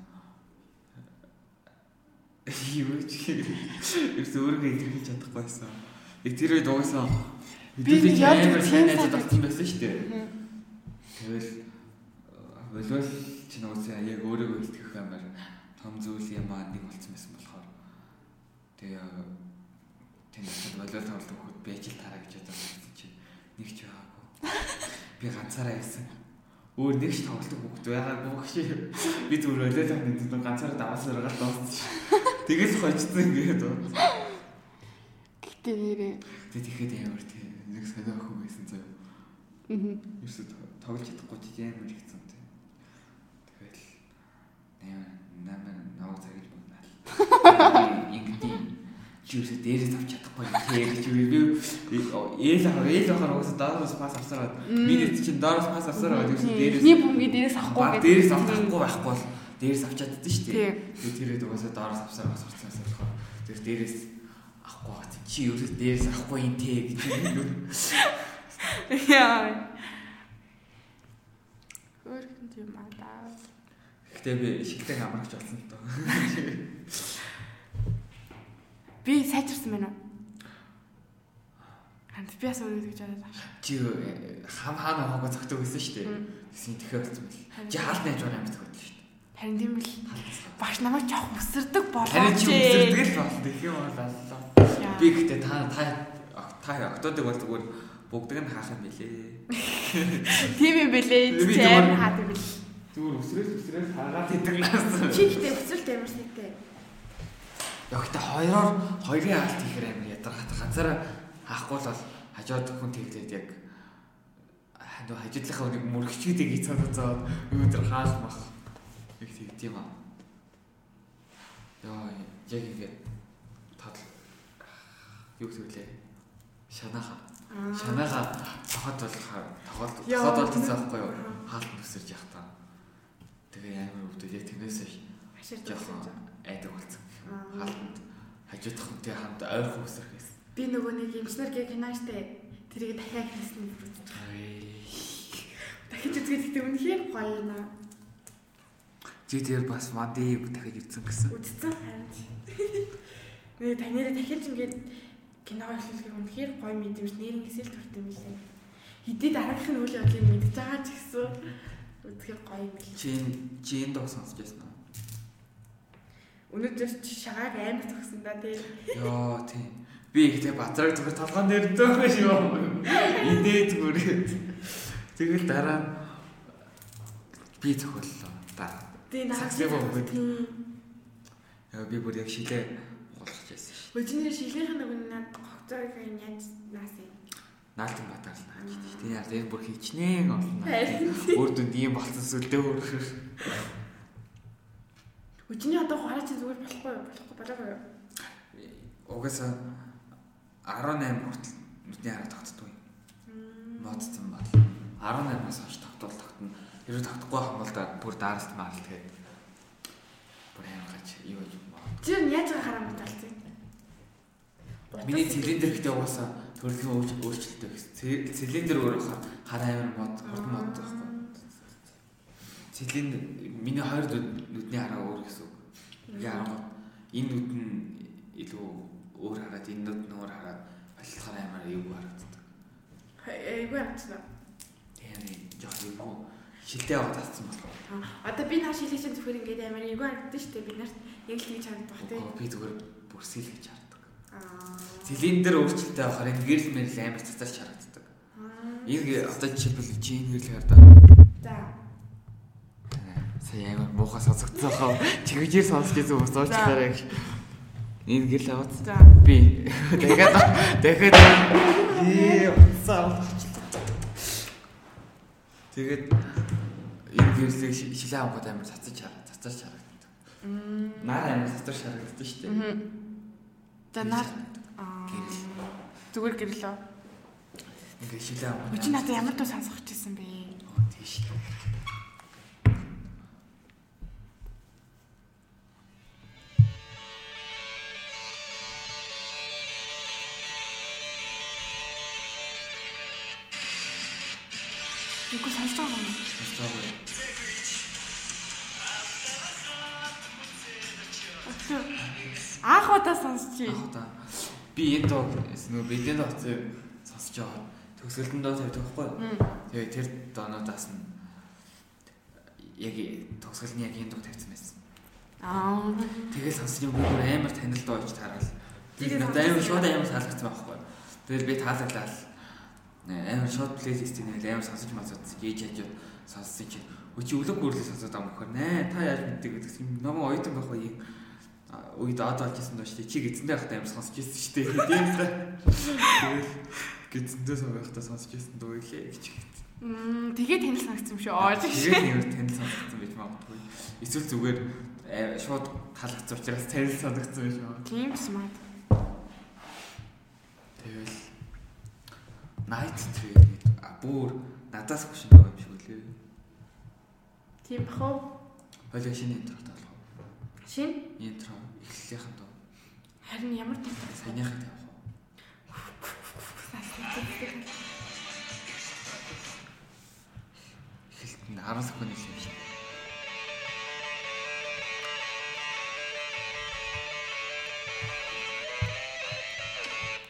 Юу ч ерөөс өөрийгөө илэрхийлж чадахгүй байсан. Яг тэр үед угаасаа яаж амар сайн санагдав. болсон байсан шүү дээ. Мгм. Тэгэл болвол чинь угаасаа яг өөрийгөө илтгэх амар том зүйл юм аа нэг болсон байсан болохоор тэгээ тэнд болвол тоглох хөхөд байж л тараа гэж бодсон чинь нэг ч байгаагүй. Би ганцаараа байсан. Өөр нэг ч тоглох хөхөд байгаагүй гэж би зүгээр болвол тоглох ганцаараа даваасаар гараад дууссан. Тэгэл хожсон ингээд. Гэтэ нэрээ. Тэгээ тэгэхэд амар тийм нэг сонио охин байсан. Мгм. Ерөөсөө то- тоглож чадахгүй ч амар ихсэн тийм. Тэгэл нээр намаа наваа цагж боднаа. [laughs] Ингэдэг чи ерөөсөө дээрээс авч чадахгүй тийм гэж би ээл аваа ээл авахаар угаасаа доороос пас авсараад миний чинь доороос пас авсараад ерөөсөө дээрээс Эхний бөмбөгийн дээрээс авахгүй баг дээрээс авах байхгүй бол дээрээс авч чаддсан шүү дээ. Тийм. Тэрээд угаасаа доороос авсаар бас авцсан болохоор тэр дээрээс авахгүй гат чи ерөөс дээрээс авахгүй юм те гэж юм. Яа. Хөрхөн юм аа. Гэтэ би шигтэй амрагч болсон тоо. Би сайжирсан байна уу? Ханд би бас өөрөө гэж бодож байгаа. Чи хам хаана хогоо цогтөг байсан шүү дээ. Тэсний тэхээ болсон байл. Чи хаалт найж байгаа амьд цогтөг шүү дээ. Харин тийм л багш намайг жоох өсөрдөг болоо. Харин чи үзэрдэг л болно. Тэгэх юм бол аллаа. Би гэтээ та та та октодыг бол зүгээр бүгдэг нь хаах юм билээ. [laughs] тийм юм бэлээ. Би Чи зүгээр- амар хаад юм бэл. Зүгээр өсрөөс өсрөөс хараад идэг наас. Чи ихтэй өсөлт амар сайтай. Ягта хоёроор хоёрын хаалт ихээр амир ядаргаат ганцаараа хаахгүй л бол хажууд хүн тэглээд яг ханаа хажуудлынхаа нэг мөрөгчүүдийг хийцээд өнөөдөр хаалт мах. Их тэгт юм аа. Яа, яг ингэ тал юу гэвэл шанаха. Шанаха тохот бол тохот Яа, тохот бол байхгүй юу? Аа. Хаалт нүсэрж явах та. Тэгээ амар өвдөж яг тэрнээс Хашир жоохон жоо. айдаг болсон. Аа. Хаалтанд хажуудах хүнтэй хамт ойрхон өсрөх гэсэн. Би нөгөө нэг эмчнэр гээ киноштэй тэрийг дахиад хийсэн юм үзэж. Дахиж үзгээд ихтэй үнэхээр гоё юм аа. Чи тэр бас мадыг дахиж үзсэн гэсэн. Үзсэн харин. Нэг танараа дахиж ингээд кино хийлгэх үнэхээр гоё мэдрэмж нэрнээс л төрт юм лээ. Хэдий дараагийнх нь үйл явдлыг мэдж байгаа ч гэсэн үзэхээр гоё юм лээ. Чи чи энэ доо сонсож байсан уу? Өнөөдөр чи шагааг амар зогсон да тий. Йоо тийм. Би ихтэй бадраг зүгээр толгоон дээр дөөгөөш юм. Инээ зүгээр. Тэгэл дараа нь би зохиоллоо. Дараа. Тий Саксыг өгөөд. Яа би бүр яг шилээ гулгаж байсан шүү. Өчнөр шилгийнх нөгөө над гогцоог яаж наас юм. Наалтан батал нааж шүү. Тийм яа энэ бүр. Харин. Өөр дүнд ийм болсон сүлдээ өөр. Өчний одоо хараа чи зүгээр болохгүй болохгүй болоогүй юу? Угаасаа 18 хүртэл нүдний хараа тогтдог юм. Модцсон бол 18-аас хойш тогтвол тогтно. Хэрвээ тогтохгүй байх бол бүр даараст маал тэгээд бүр гач юу юм баа. Чи яаж хараа мэдээлсэн? Миний цилиндр гэдэг угаасаа төрөлхөн өөрч- өөрчлөлттэй гэсэн. Ци- Цилиндр өөр хараа амар мод хурдан мод байхгүй. Цилиндр миний хоёр нүд- нүдний хараа өөр гэсэн үг. Ингээ харангуй энэ нүд нь илүү өөр хараад энэ нүд нь өөр хараад балилахаар амар эвгүй харагддаг. Эйгүй амцсан. Тийм жоох эвгүй шилдэ аваад татсан болохоор. Одоо би наа шилээ чинь зүгээр ингээд амар эйгүй харагдсан шүү дээ. Бид нарт яг л хийж харагдах тий. Үгүй би зүгээр бүрсэл гэж хардаг. Аа. Цилиндр өөрчлөлттэй авахаар энэ гэрэл мэрэл амар цацаарч харагддаг. Энэ одоо жишээлбэл чи энэ гэрэл хардаг. За. Сая амар муухай сонсогдсон хаа. Чигжээр сонсч байсан хүмүүс уучлаарай гэж. Энэ гэрэл аваад За. би дахиад дахиад ээ уцаа Тэгээд энэ гэрлийг ши- шилээ авахд амар цацаж хараа, цацаж харагддаг. Наар амар цацаж харагддаг шүү дээ. За. Гэрэл. Зүгээр гэрлөө. Ингээ шилээ авахд. Өчигдөр надад ямар дуу сонсох гэсэн бэ? Оо тийш. Үгүй би энэ доо нөгөө бэлэн доо сонсож байгаа. Төгсгөлтөнд доо тавьдаг байхгүй. Тэгээ тэр доонуудаас нь яг төгсгөл нь яг энэ дуу тавьсан байсан. Аа. Тэгээ сонсны үгүй бүр амар танил доо гэж таарал. Би Тэгээ надад амар сонсож шууд амар таалагдсан байхгүй? Тэгэл би таалаглал амар шууд плейлистийн нэр амар сонсож мацуудсан. Ээж хажууд сонссон чинь өчи өлөг гүрлээ сонсоод байгаа мөхөр нэ та яаж мэддэг гэсэн юм номоо оюутан байх уу үед ад болж исэн штэ. Чи гидсэндээ байхдаа амар сонсож исэн штэ тийм л тэгэл гидсэндээ байхдаа сонсож исэн дөө илээ гэж Мм тэгээ танил санагдсан юм шүү. Оо тэгээд нэр танил сонссон байж магадгүй. Эсвэл зүгээр э, шууд таалагдсан учраас танил санагдсан байж магадгүй. Тийм смарт. тэгэл night train гэдэг. Бүр надаас хөшин байгаа юм шиг үлээ. Тийм бах уу? хоёлаа шинэ интро таалах Шин интро эхлэлийнхэн доо харин ямар тийм саяныхаа тавих уу? Эхлэлт нь 10 секунд хэлсэн юм шиг.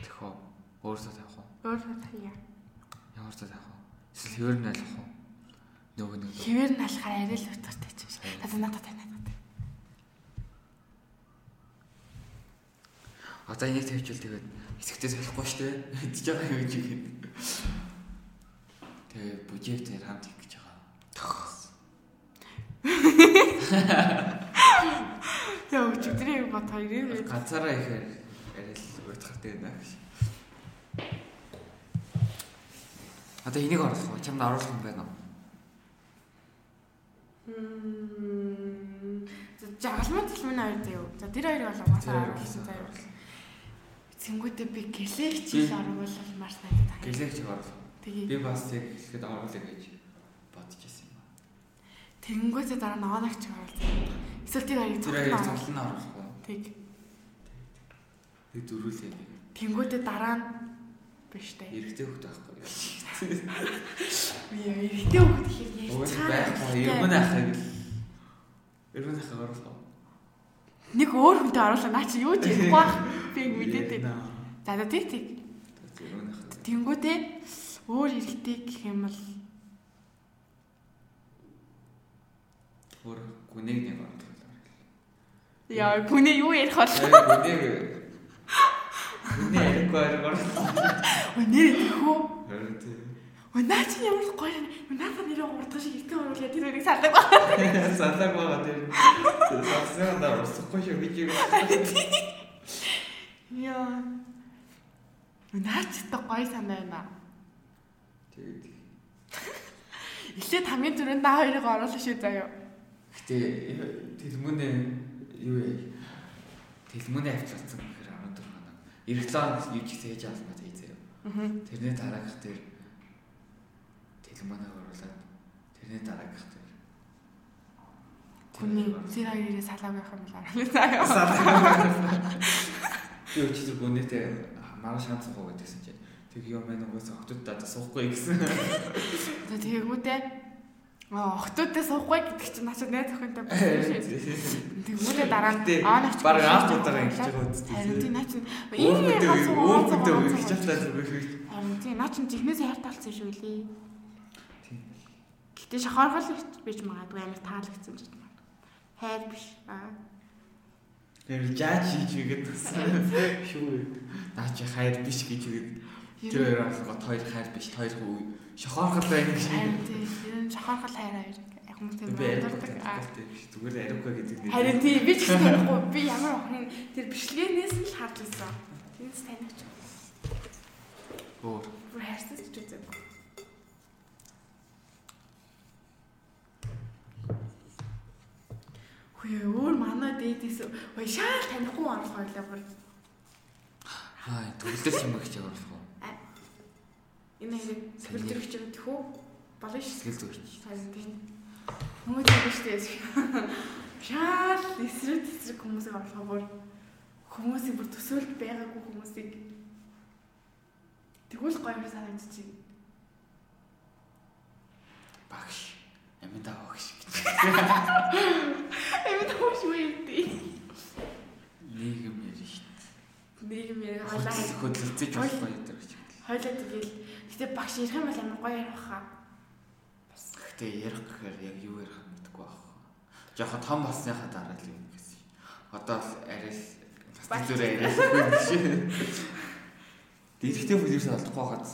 Тэхөө өөрсдөө тавих уу? Өөр хатая. ямар цаа тавих уу? Эсвэл хэвэр нь айлах уу? Нөгөө нэг. Хэвээр нь алхаар арай л утгартай ч юм шиг. Надад надад тань надад. Одоо энийг тавьчихвал тэгээд хэсэгтээ солихгүй шүү дээ. [laughs] Идж байгаа юм юм. Тэгээ бүжэвтээр хамт их гэж байгаа. Яа өчигдрийн бат хоёрын Ганцаараа ихээр арай л уйтгартай байна гэж. Одоо энийг оруулах уу? Чамд оруулах юм байна уу? Мм. Жагалман тэлмэн хоёр заяа. За тэр хоёрыг бол угаасаа хоёрыг оруулсан. заяа. Цэнгүүдээ би гэлэгч Би- ил санагдаад байна. Гэлэг чиг оруулах. Тэгээ Би бас яг ихэд оруулах гэж бодож байсан юм байна. тэнгүүтээ дараа аваагч оруулсан. Эсвэл цогтноо. цонхлон оруулах уу? Тэг. Тэг дөрүүлээ. Тэнгүүтээ дараа нь биш үү? Эрэгтэй хөхт байхгүй. Би [laughs] эрэгтэй хөвгт ихэр Уус ярьцгаа. байхгүй. Эргэн ахыг л Эргэн ахыг оруулах уу? Нэг өөр хүнтэй оруулаа. Наа чи юу ч [laughs] ярихгүй байх. Би мэдээд байна. За за тэг. Эргэн ахыг. Тэнгүүтээ өөр эрэгтэй гэх юм бол Өөр гүнийг нэг оруулах. яа гүнээ юу ярих бол Гүнийг Гүний ярихгүй. Ой нэр идэхүү. Харин. Ой наа чи ямар гоё юм. Наата нэрээ урдгах шиг эртээ оруулаа тэр хоёрыг салдаг ба. [laughs] Салаг байгаа тэр. Сасаа да усахгүй шүү гэж юм. Яа. Наа чи та гоё санаа байна. Тэгээд [laughs] Эхлээд хамгийн түрүүнд наа хоёрыг оруулах шүү заяа. гэтээ тэлмүнээ юу яа? Тэлмүнээ авчирсан гэхээр 14 хоног. Ирглон юу ч хийж авах маа хийзээ. Аа. Тэрний дараагах тэр тэлмүнээ оруулаад тэрний дараагах тэр Гүний тэр хоёрыг салааг байх юм бол оруулаа заяа. Би өчигдөр гүнэтэй мараа шанс суугаа гэдгсэн чинь тэг юм байна угаасаа да суухгүй гэсэн. За тэгээгүүтээ Аа, охтуудтай суухгүй гэдэг чинь начад найз охинтой [laughs] болсон шүү. Тэгмүүдээ дараа нь аа навч баг аав удаага ингэж байгаа үст. Харин тийм наач Өөр хөдөө өөр хөдөө үргэлж чадлаа зүгэх. Харин тийм наач жихнээс хайрталцсан шүү лээ. Тийм. Гэтэ шахаргал бич магадгүй амар таалагдсан ч юм. Хайр биш. Аа. Тэр жаач хийж игээд шүү. Наа чи хайр биш гэж игээд тэр алгот хоёр хайр биш хоёр хүү шохоорхол байна гэж. Тийм шахаргал хайр хоёр яг хүмүүс тийм Би ариуг боддог. Аа. зүгээр ариуг гэдэг нэр. Харин тийм би ч гэсэхгүй би ямар охин тэр бичлэгээс л харж байсан. Тэнс таних ч Өөр. бүр хайрцаж ч үзээгүй. Хөөе өөр манай дээдээс ой шаал танихгүй оруулах байлаа бүр. Хаа төгөлдөр юм гэж явуулах уу? Энэ хэрэг сэлбэр гэж юм тэхүү болно ш. Сэтгэл зүгч. Харин тийм. Хүмүүс штэ. Шаал эсрэг эсрэг хүмүүсийг оруулах бүр хүмүүсийн бүр төсөөлт байгаагүй хүмүүсийг тэгвэл гоё санагдчих. Багш. Аминда багш гэж. Эми тоош үетэй. нэг юм яриа хойлоо хөдөлцөж болохгүй гэдэг гэж. хойлоо тэгэл гэтээ багш ярих юм бол амар гоё ярих хаа. Гэхдээ ярих гэхээр яг юу ярих нь мэдэхгүй байх. Жохо том болсныхаа дараа л юм гэсэн. Одоо л арай л бас зүрэ арай л үгүй биш. Дэрэгтэй хүлээс олдохгүй хаад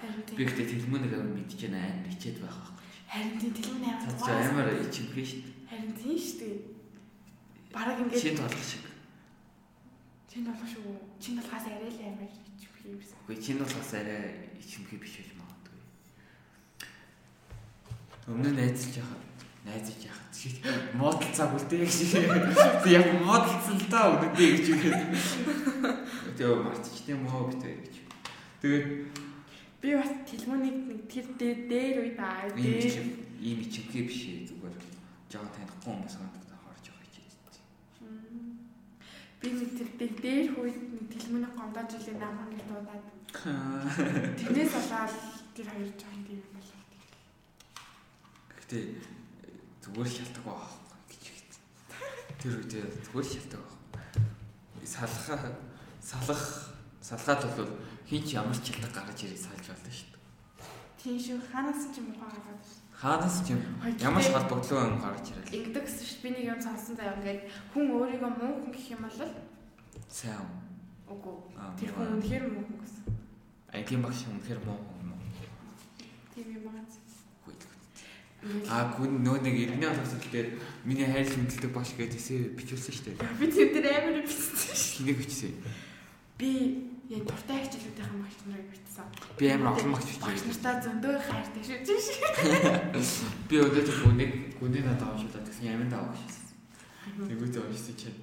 Би ихтэй тэлмүүнийг амар мэдчихэж байна амар хичээд байх байхгүй. Харин тийм тэлмэн амар гоё. амар ичимхээ шүү дээ. Харин тийм шүү дээ. Бараг ингээд Шин толгох шиг. чинь болох шүү. Чинь болохоос арай л амар ичвэх юм байсан. Үгүй чинь болохоос арай ичимхээ биш байж магадгүй. Өмнө нь найзалж яхад найзаж яхад шиг муудалцаа үлдээ гэж. Яг муудалцсан л да үнэндээ гэж [laughs] үгээд. Тэгээ мартчих тийм үү битээ гэж. Тэгээд Би бас тэлмүнийг нэг тэр дээр дээр үе даа. ийм ичимхээ биш ээ зүгээр жоо танихгүй хүмүүс гадагт харж байгаа хичээд. Би нэг тэр дээр хүйд нэг тэлмүнийг гомдоож илээ намхан нэг дуудаад. [laughs] Тэрнээс болоод тэр хоёр жоохон тийм юм болоо. Гэхдээ зүгээр шалтгаан байхгүй гэж хэлсэн. Тэр үедээ зүгээр шалтгаан байхгүй. Салах салах салгаад бол хин ч ямар ч шалтгаан гаргаж ирээ салж болно шүү дээ. Тийм шүү. Ханаас ч юм уу гараад. Хаанаас ч юм ямар ч холбогдлоо юм гаргаж ирэл. Ингэдэг гэсэн шүү. Би нэг юм сонсон заяа ингээд хүн өөрийгөө муу хүн гэх юм бол Сайн. үгүй. Аа, Тэр хүн үнэхээр муу хүн гэсэн. Айдын багш үнэхээр муу хүн юм. Тийм юм аа. Ингээд Аа гүн нөө нэг иргэний алгаас дээр миний хайр хөндлөдөг багш гэдээ эсээ бичүүлсэн шүү дээ. би тэр дээр амар бичсэн шүү. Хинийг бичсэн. Би яг дуртай хичээлүүдийн багш нарыг бичсэн. Би амар олон багш Багш нартаа зөндөө хайртай шүү. Жиш. [laughs] Би өнөөдөр гүнийг гүнийг надад авчихлаа гэсэн ямин даа багш. Тэгвэл уншсан чинь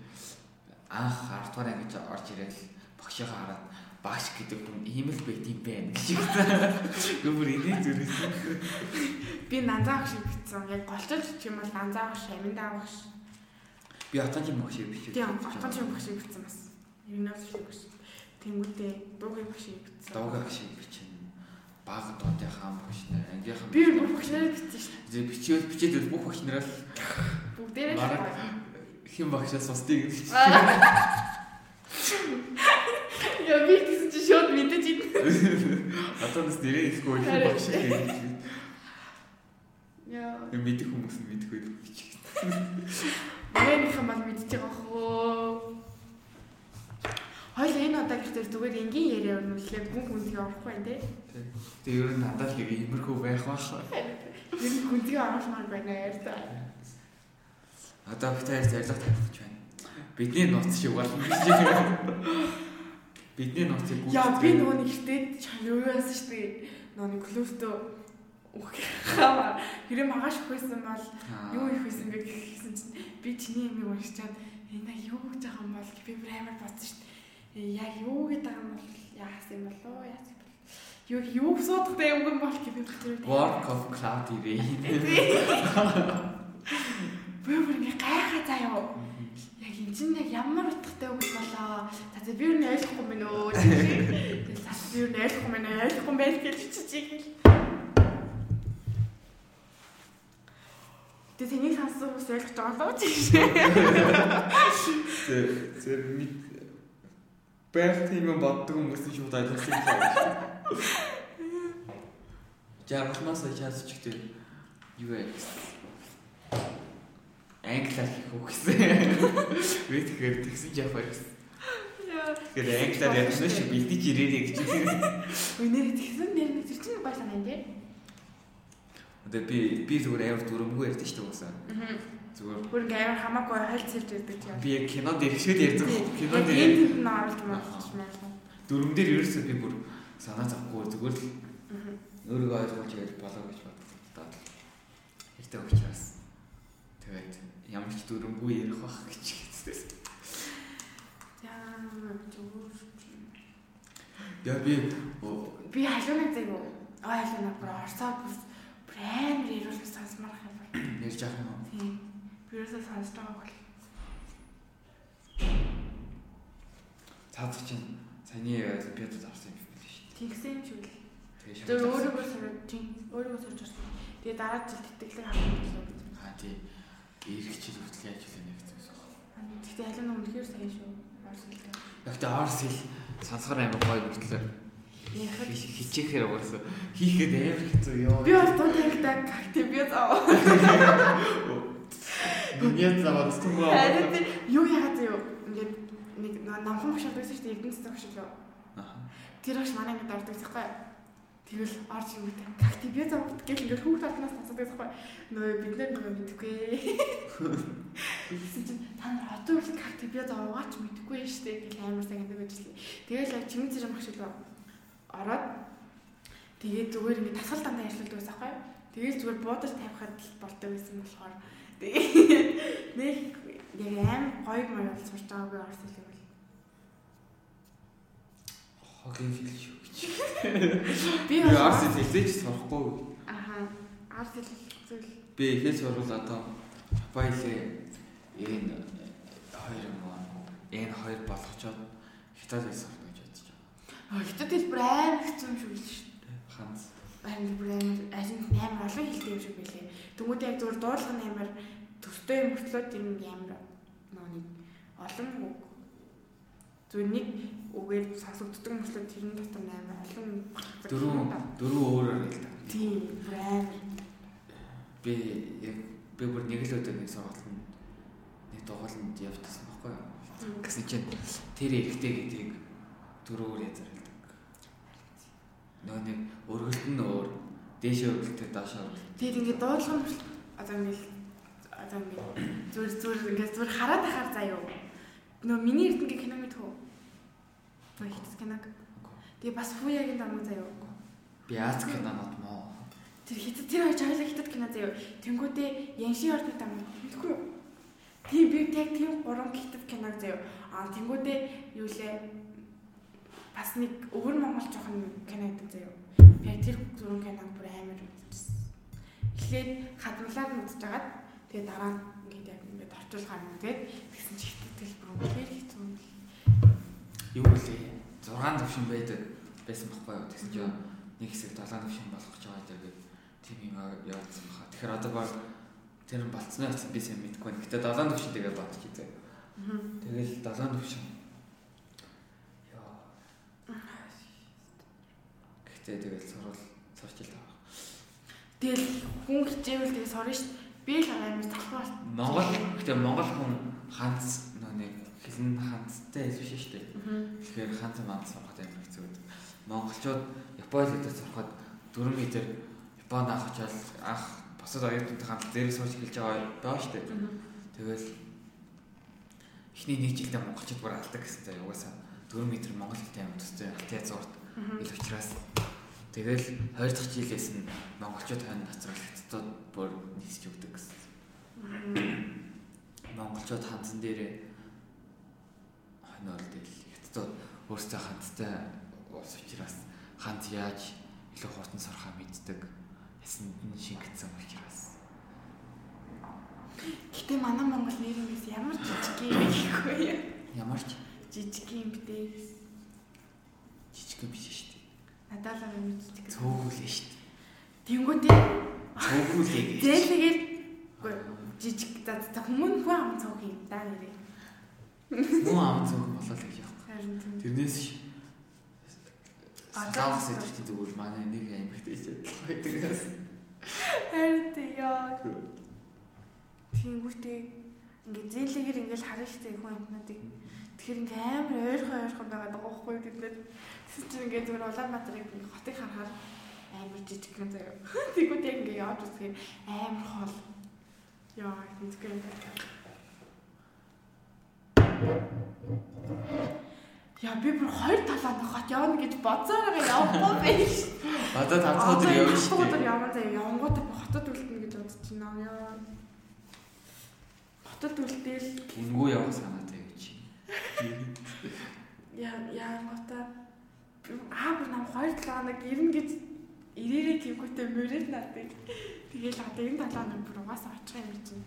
анх 10 дугаар ангиж орж ирэл багшаа хараад багш гэдэг хүн ийм л байт юм байна гэж. Гүмөр инээ зүрхсэн. Би нанзаа багш бичсэн. Яг голчилж юм бол нанзаа багш, аминдаа багш. Би атан юм багш биш. Тийм голчилж юм багш бичсэн бас. Юунаас шиг багш. Тэнгүүтээ дуугийн багш бичсэн. Дуугаа багш бичин. Баг дуудын хаан багш нар ангийнхан. Би бүр багш нарыг бичсэн шүү. Зэ бичээд бичээд бүх багш нараа л Бүгдээрээ хэн багшаас устыг гэж. Яа би гэсэн чи шууд мэдэж ин. Нас нэрээ ихгүй хэн багш гэж. Яа. Мэдэх хүмүүс нь мэдэхгүй гэж. Марийнхаа мал мэдчихэж байгаа хөө. Хоёул энэ удаа гэртээ зүгээр энгийн яриа өрнүүлээ хүн хүнзгээ орохгүй байх тий. Тэгээ ер нь надад л иймэрхүү байх бах. Ер нь хүнзгээ оруулмаар байна ярьдаа. Одоо бид хоёр зориг тавьж байна. Бидний нууц шиг болно гэж. Бидний нууцыг гүйцэтгэх. Яа би нөгөө нэг чам юу яасан шүү дээ. Нөгөө нэг клубтөө ухаа. Хэрэм агаш хөөсөн бол юу их байсан бэ гэсэн чинь би чиний юмыг уншичаад энэ юу гэж байгаа юм бол би амар бодсон шүү дээ. Яг юу гэдэг юм бол яасан юм болоо яасан юм бол юу юу суудахтай юм юм бол гэвэ тэр Work of Cloudy Rain. Би бүр ингээ гайхаа заяа. Яг энэ чинь яг ямар утгатай үг болоо. За би юу нэ ойлгохгүй юм байна өө. Тэгээд за би юу нэ ойлгохгүй юм байна ойлгохгүй юм байл гэж чичиг хэл. Тэгээд тэнийг сонссон хүмүүс ойлгож байгаа лөө чи. Зэр нэг байх тийм юм боддог хүмүүс нь шууд ойлгосон юм байна. Жаргалмаас чаас ч гэдэг юу вэ? Англиар хийх үг гэсэн. Би тэгэхээр тэгсэн ч яах вэ гэсэн. Тэгэхээр англиар ярьсан шүү бэлдэж ирээрэй гэж. Өнөр тэгсэн нэр нэг тэр чинь гоё санаа тий. Одоо би би зүгээр амар дүрмгүй ярьдаг шүү дээ. Аа. Зүгээр Бүр ингээ амар хамаагүй хайлтсэлж байдаг тийм. би яг кинонд ирчээд ярьдаг. Энэ тэнд нь оруулж маалаа. дүрм дээр ерөөсөө би бүр санаа зовхгүй зүгээр л өөрийгөө ойлгуулж яж болоо гэж боддог. Хэрэгтэй учраас тэгээд ямар ч дүрмгүй ярих бах гэж хэлсэн. Яа зүгээр. Яа би Би халуунаг зэв үү? Аа халуунаг бүр орсоо бүр амар ирүүл сонсмаар юм байна. ярьж авах юм уу? Ерөөсөө сонсож байгаа бол. Цаад чинь саяны олимпиадад орсон юм биш шүү Тэгсэн юм л. дээ. Тэр шууд өөрийгөө сураад тийм өөрийгөө сурч орсон. Тэгээ дараа жил тэтгэлэг авах гэсэн үг. хаа тий ирэх жил хүртэл яаж хэлэх нэг гэсэн үг. Тэгтээ халуунаг үнэхээр сайн шүү. Орс хэлтэй. Яг тэ орс хэл сонсохоор амар гоё мөртлөө хичээхээр угаасаа хийхэд амар хэцүү ёо. би бол дунд ангидаг какти би зав. [laughs] Миний заваад түмээ. Харин юу яагаад юу ингээд нэг намхан багш байдаг шүү дээ эрдэнэ цэцэг багш лөө. Тэр багш манай ингээд ордог байхгүй. Тэгвэл орж юм гэдэг. Какти би зав гэх ингээд хүүхд талнаас тасдаг байхгүй. Нөө бид нар нөгөө мэдгүй. Гэсэн чинь та нар одоо үл какти би зав угаач мэдгүй шүү дээ гэх амар сайн гэдэг ажил. Тэгэл чимэн зэрэг багш лөө ороод тэгээд зүгээр ингээд тасгал дандаа ажилладаг байсан байхгүй. Тэгээд зүгээр буудал тавихад болдог байсан болохоор тэгээд нэг яг аим гоё мөр бол сурч байгаагүй орс хэлээ бол. Хогийн хэл шүү гэж. Би орс хэлзэж сурахгүй. Аха. Арт хэл зүйл. Би хэл сурвал одоо баялээ энэ хоёр юм уу? Энэ хоёр болгочоод хятад хэл сурна гэж бодож байгаа. Аа хятад хэл бүр аим хэцүү юм шүү дээ. Ханц. Аим бүр аим ажин амар олон хэлтэй юм шиг байлээ. Тэмүүтэй яг зүгээр дуурлага нь амар төстэй юм хөтлөөд юм амар нэг олон үг зүгээр нэг үгээр сонсогддог юм хөтлөөд тэрэн дотор амар олон Дөрөв дөрөв өөрөөр хэлдэг. Тийм амар. Би яг би бүр нэг л өдөр нэг сургалтанд нэг дугааланд явдсан байхгүй юу? Гэсэн чинь тэр эрэгтэй гэдгийг дөрөөр язардаг. Нөө нэг өргөлт нь өөр, дээшээ өргөлтөд доошоо өргөлт. Тэгээд ингээд дуудлага нь одоо ингээд одоо ингээд зүгээр зүгээр ингээд зүгээр хараад тахаар заа юу. Нөө миний эрдэнэ кино мэдв үү? Нөө хитс киног. Тэгээ бас фуягийн дамаг заа юу. Би Аз кинонод моо. Тэр хит тэр хоёр чаглаа хитад кино заа юу. Тэнгүүдээ Янши орны дамаг мэдгүй юу? Тийм би тэг тийм гурван хитад киног заа юу. Аа тэнгүүдээ юу лээ бас нэг өвөр монгол жоохон кино гэдэг заа юу. Яг тэр зургийн киног бүр амар үзсэн. Эхлээд хадмалаар нь үзэж агаад тэгээ дараа нь ингээд яг ингээд орчуулгаар нь тэгээд тэгсэн чи хитгэл бүр үнэхээр хэцүү юм. Юу лээ? 6 төвшин байдаг байсан байхгүй юу? Тэгсэн чинь нэг хэсэг 7 төвшин болгох гэж байгаа гэдэг тийм юм явуулсан баха. Тэгэхээр одоо баг тэр нь болцсноо гэсэн би сайн мэдэхгүй. Гэтэ 7 төвшин тэгээ бодчих хийzээ. Тэгэл 7 төвшин. Яа. Гэтэ тэгэл сурвал сурч ил байгаа. Тэгэл хүн хичээвэл тэгээ сорно шүү дээ. Би л амар залхуу. Монгол гэтэ Монгол хүн ханц нэг хэлэн ханцтай биш шүү дээ. Тэгэхээр ханц манц сурахад амар хэцүү байдаг. Монголчууд Японы хэлээр сурахад 4 метр Японы ах очоод ах босод оюутнууд хамт зэрэг сууж хэлж байгаа байгаа шүү дээ. Тэгэл эхний нэг жилдээ монголчууд бүр алдаг гэсэн заа угаасаа 4 метр монгол хэлтэй амар төстэй алтын зурд ил учраас тэгэл хоёр дахь жилээс нь монголчууд хань нацрал хятадууд бүр нийсч өгдөг гэсэн. Монголчууд ханцан дээрээ хойноол дээл хятадууд өөрсдөө ханцтай ус учраас ханц яаж илүү хурдан сурахаа мэддэг. Ясанд нь шингэсэн учраас. Гэтэ манай Монгол нэр юмээс ямар жижиг юм гэхгүй яа. Ямар ч Жижиг юм бдээ. жижиг юм биш шүү юм жижиг. Цөөхүүлээ шүү дээ. Тэнгүүдээ Цөөхүүлээ гэж. зээлгээд жижиг за хүмүүн хүн ам цог юм да нэрээ. Муу ам цөөх болоо л гэж тийм. Тэрнээс ш А, Гаалс за. идэх зүгээр манай нэг ичээд байдагаас. Харин тийм яа. Тэнгүүтээ ингээд зээлэгээр ингээд харна штэ хүн амтнуудыг. Тэгэхээр ингээд амар ойрхон ойрхон байгаа даа гохгүй бид нэр. Тэс чинь ингээд зүгээр Улаанбаатарыг хотыг харахаар амар жижиг юм заяа. [laughs] Тэнгүүтээ ингээд явж үзэхээр амар хол. Яа, мэдгүй юм байна. Яа би бүр хоёр талаа нь хот явна гэж бодсоор явахгүй байж. Одоо тавцаад явна шүү Хотод дээ. явна заяа явангууд хотод үлдэнэ гэж байна яа. Хотод үлдээл Гингүү явах санаатай гэж. яа яа гота аа бүр нам хоёр талаа нэг ирнэ гэж ирээрээ тэггүүтээ мөрөөд надыг. Тэгээл одоо энэ талаа нь бүр угаасаа очих юм чинь.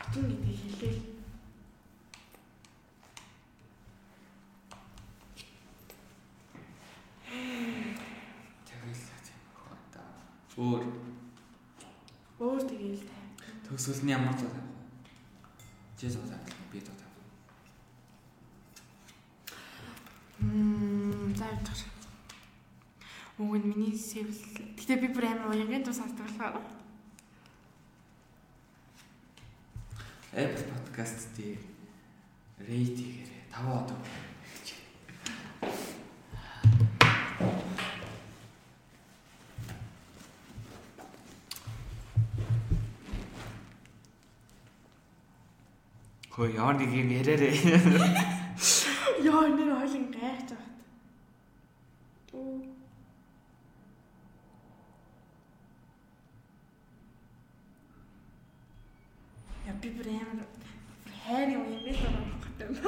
Хотын гэдэг хэлээ. Тэгэл тийм хөөе. Өөр Өөр тэгээл тай. төгсөл нь ямар зов тавих вэ? Чи зов тавих би зов тавих. Явж байгаа. Уг нь миний сэвэл. Гэтэ би бүр амар уянгийн дуу сонсдог болохоор. Apple Podcast дээр рейт хийгээрэй. 5 одоо. Хөөе, ямар нэг юм яраарэ. Яа, нэр хойлон гайхаж байгаа. Оо. Я би бүр амар хайр юм юм биш байна гэдэг юм.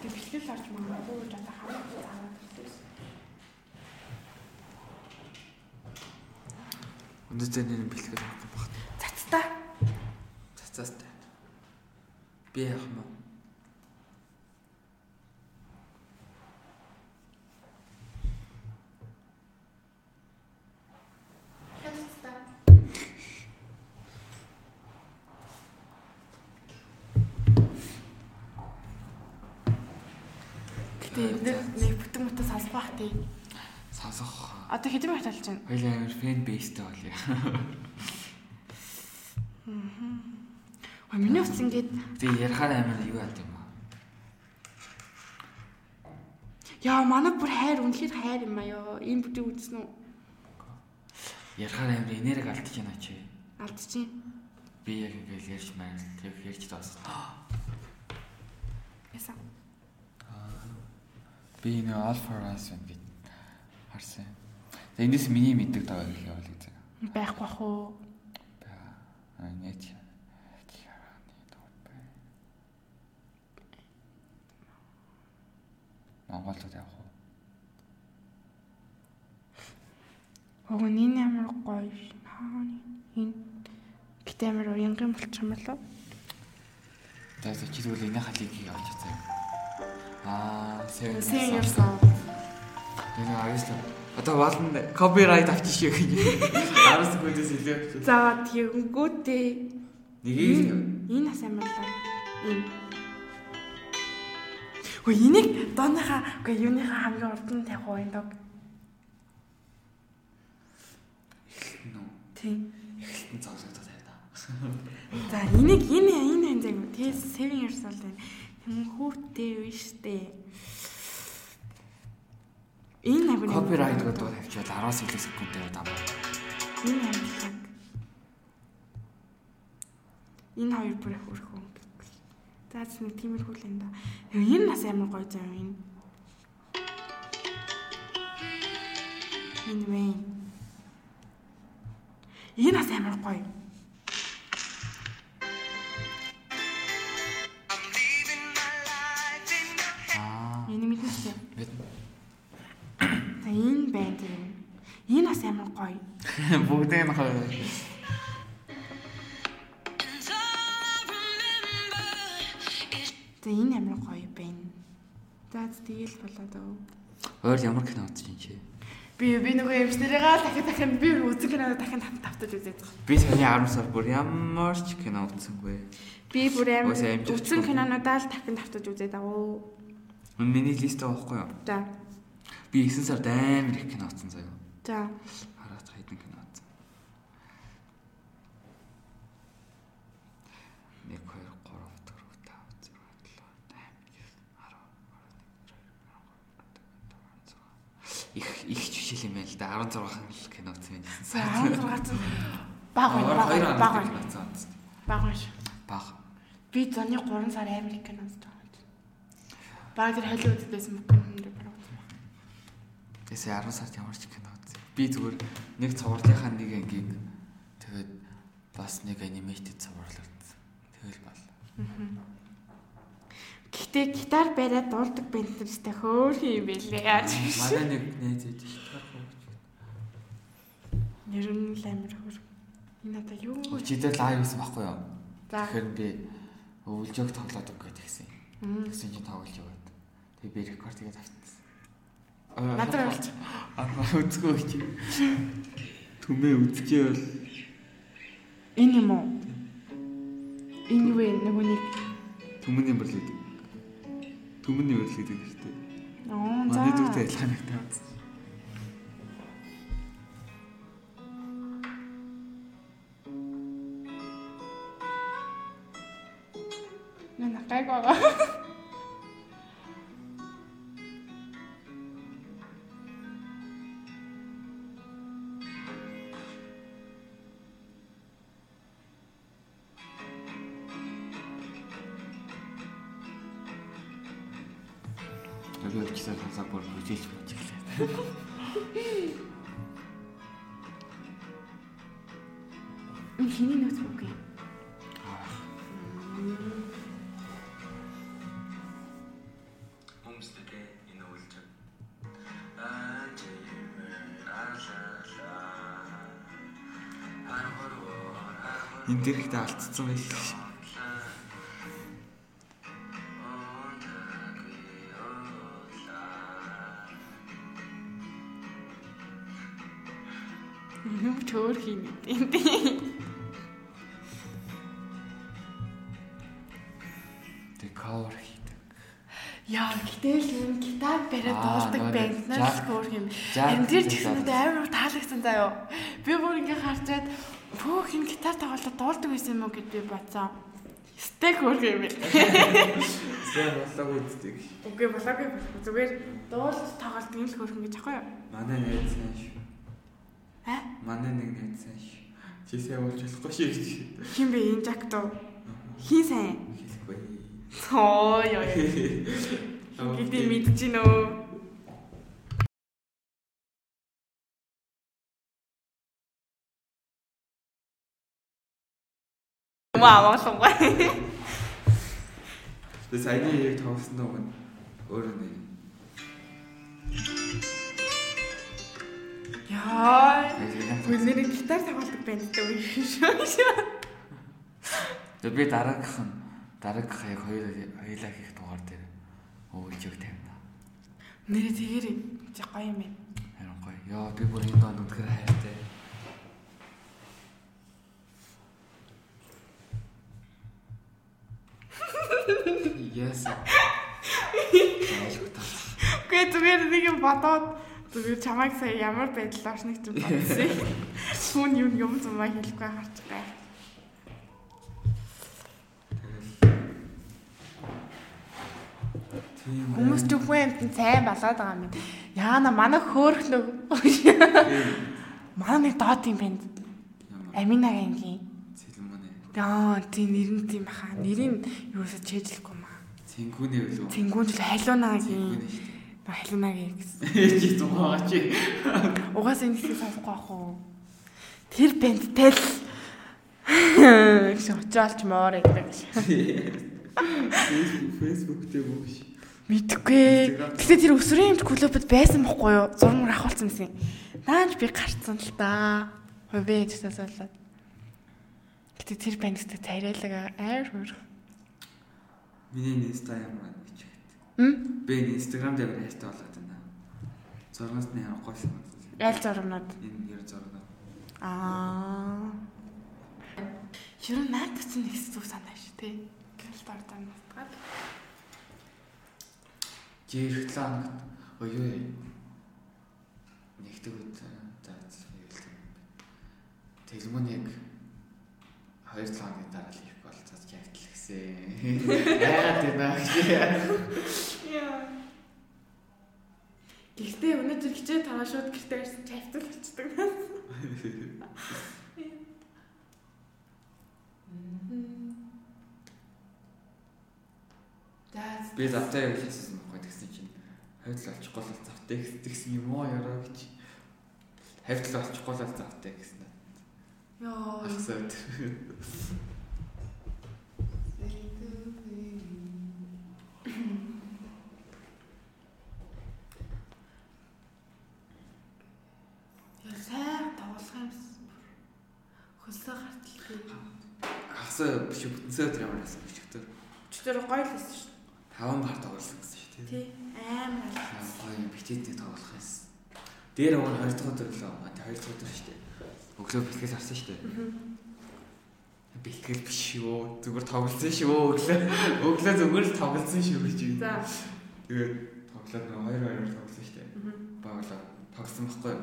Би бэлтгэл авч магадгүй гэж одоо хамаагүй аваад ирсэн. Өнөөдөр нэр бэлтгэл авах Би яах юм бэ? Гэтэ энэ дээр нэг бүтэн мөтө салбах бах тий. Сонсох. Одоо хэдэн минут болж байна? Хоёлаа амар фэн бейстэй болъё. Ой миний утас ингээд Тэгээ ярахаар амар юу яд юм аа. яа манай бүр хайр үнэхээр хайр юм аа ёо. Энэ бүтэн үзсэн үү? Ярахаар амар энерги алдчих юм аа чи. Алдчихин. Би яг ингээл ярьж маань тэг ярьж таас. Ясан. Би энэ all for us гэж харсан. Тэгээ эндээс миний мэддэг даа гэх явал гэж. Байхгүй бах уу? Аа нет. Монголд явах уу? Ого энэ амар гоё. Хааны энэ гэтээ амар уянгийн болчих юм болоо. За чи тэгвэл энэ халыг авч цаа. Аа, years years old. Энэ аяслаа. Одоо болно копирайт авчих шиг гэж. 10 секундээс илүү. За тэгэнгүүтээ Нэгийг энэ бас амар лаа. Энэ. Хөө энийг дооныхаа үгүй юуныхаа хамгийн урд нь тавих уу энэ дог. нөө Тийм. эхлэлтэн цогцогдоод байна да. [laughs] За энийг энэ энэ энэ зэг тий 7 years old байна. Хөнгүүтэй биш дээ. Энэ агуу Копирайт гэдэг тавьчаад 10-аас илүү секундтэй удаа. Энэ амьдлаг. Энэ хоёр бүр их өрхөө. За зөв нэг тиймэрхүү л энэ да. Энэ бас амар гоё зав энэ. Энэ вэ. Энэ бас амар гоё. Энэ мэднэ чи. Мэднэ. За энэ байна тийм. Энэ бас амар гоё. [laughs] Бүгдээ нь хоёр. За энэ амар гоё байна. За тэгэл болоод өө. Өөр ямар кино юм чи? Би би нөгөө эмчнэрийгаа дахин дахин би үзэн кино дахин тавтаж үзээд байгаа. Би саяны 10 сар бүр ямар ч кино үзсэнгүй. Би бүр амар ч кинонуудаа л дахин тавтаж үзээд байгаа. Миний лист байхгүй юу? За. Би 9 сард амар их кино үзсэн заяа. За. Хараад хайдан кино үзсэн. 1 2 3 4 5 6 7 8 9 10 11 12 13 14 15 16 их их жишээл юм байл да 16 хан л кино юм За байсан. 16 баг байна баг байна баг баг байна. Баг байна. Баг. Би зоны 3 сар амар их кино үзэж байгаа. Баг тэр юм дээр баг. Тэсээ 10 сард ямар ч кино үзсэн. Би зүгээр нэг цувралынхаа нэг ангийг тэгээд бас нэг аниматэд цуврал үзсэн. Тэгэл бол. Гэхдээ гитар бариад дуулдаг банд нэртэй хөөрхөн юм байлээ. Манай нэг найз ээж гитар хөөж. Нэр нь л амир хөөр. Энэ одоо юу вэ? Чидэл лайв хийсэн байхгүй юу? Тэгэхээр ингээ өвлжөг тоглоод өгөх гэсэн. Тэгсэн чинь тоглож яваад. Тэгээ би рекорд хийгээд автсан. Надраа болж. Аа үзгүй чи. Түмээ үзчихээ бол энэ юм уу? Энэ юу вэ? Нөгөө нэг Түмний бэрлэг. Төмөний үйл гэдэг нэртэй. Оо за. Манай зүгтээ ялгаа нэгтэй байна. Мен хатайгаа. өөрөө ч гэсэн сонсоод бүр хөжөөлж байж эхэллээ. Хиний нууц бүгэ. Өмсдөдэй энэ үйлч. Аа чимээ аалаа. Парвор. Энд дэрэгтэй алдцсан байх. Энд дэр тэгсэнд амар таалагдсан заяо. Би бүр ингээ харчаад Пүү хин гитар тоглоод дуулдаг байсан юм уу гэд би бодсон. Стек хөрх юм бил. Сайн болоог үздэг. Үгүй болоог зүгээр дуулж тоглоод юм л хөрх гэж аахгүй юу? Манай найз сайн шүү. Аа? Манай нэг найз сайн шүү. Чи сайн болж болохгүй шүү гэж. Хин бэ энэ жакт уу? Хин сайн. Хэлэхгүй. Тоо ёо. [laughs] Гэдэг мэдчихэв нөө. Монгол Монгол. Тэ саяны яг тоглосон доо байна. Өөрөө нэг. Яа. Бүгдний гитар тоглодог бандтай үе шүү. Тэг би дараагийнх нь дараагийнх яг хоёул хоёулаа хийх дугаар дээр өвлжөг тавина. Нэрээ тэгэрэй. Тэг гоё юм байна. Харин гоё. Яа би бүр энэ доо нүдгээр хайртай. Яасан. Гэхдээ зүгээр нэг юм бодоод зүгээр чамайг сая ямар байдлаар нэг ч бодсон. Хүн юм юм зумаа хэлэхгүй харж байгаа. Хүмүүс ч үгүй юм сайн болоод байгаа юм. Яана манай хөөхнөө. Манай нэг доод юм байна. Аминагийн Аа тийм нэр нь тийм баха. Нэрийг юусаа чэжлэхгүй маа. Тэнгүүний үлээ. Тэнгүүн жил халуунагийн. Халуунагийн гэсэн. Чи зугаач. Угаас энэ хэсгийг сонсохгүй ах уу? Тэр бэндтэй л гэж очиалч моор гэдэг. Facebook дээр бүгш. Мэдхгүй. Гэтэ тэр өсвөрийн юмч клубд байсан бохгүй юу? Зурмөр ахуулсан гэсэн. Наач би гарцсан л да. Хувийн хэсгээс болоод. Гэтэ тэр банкстай царайлаг аар хөр. Миний инста ямар байна гэж хэвчээ. Хм? Би инстаграм дээр хайртай болоод байна. Зургаас нь явахгүй юм. Ял зургнууд. Энэ ер зургнууд. Аа. Ер нь наад чинь нэг зүг санаа шүү, тий. Гэл дордоо нутгаад. Жирхлээ хангат. Ой юу. Нэгдэг үед за хэлсэн. Телмон яг 2 цагийн дараа л хийх бол цац явтал гэсэн. Яагаад юм бэ? Яа. Гэхдээ өнөөдөр хичээл тараа шууд гэртээ гарсан чавтал хийдэг нас. Даас би завтай явж хэлсэн байхгүй тэгсэн чинь хавьтал олчихгүй л завтай гэсэн юм уу яраа гэж. Хавьтал олчихгүй л завтай гэсэн. Яа. Ахсаа. Хөлсөө гартал. Хасаа биш бүтэнсээ тэр ямар байсан гэж тэр. Өчтөр гоё л байсан шүү. Таван гар тоглосон гэсэн шүү, тий. Амар гоё. Гоё битээтэй тоглох байсан. Дээр уун 2 дахь өдөр лөө. Тэ 2 дахь өдөр шүү. Өглөө бэлтгэл авсан шүү дээ. Бэлтгэл биш шүү. Зүгээр тоглосон шүү өглөө. Өглөө зүгээр л тоглосон шүү гэж юм. За. Тэгээд тоглоод хоёр хоёр тоглосон шүү дээ. Баглаа тоглосон байхгүй.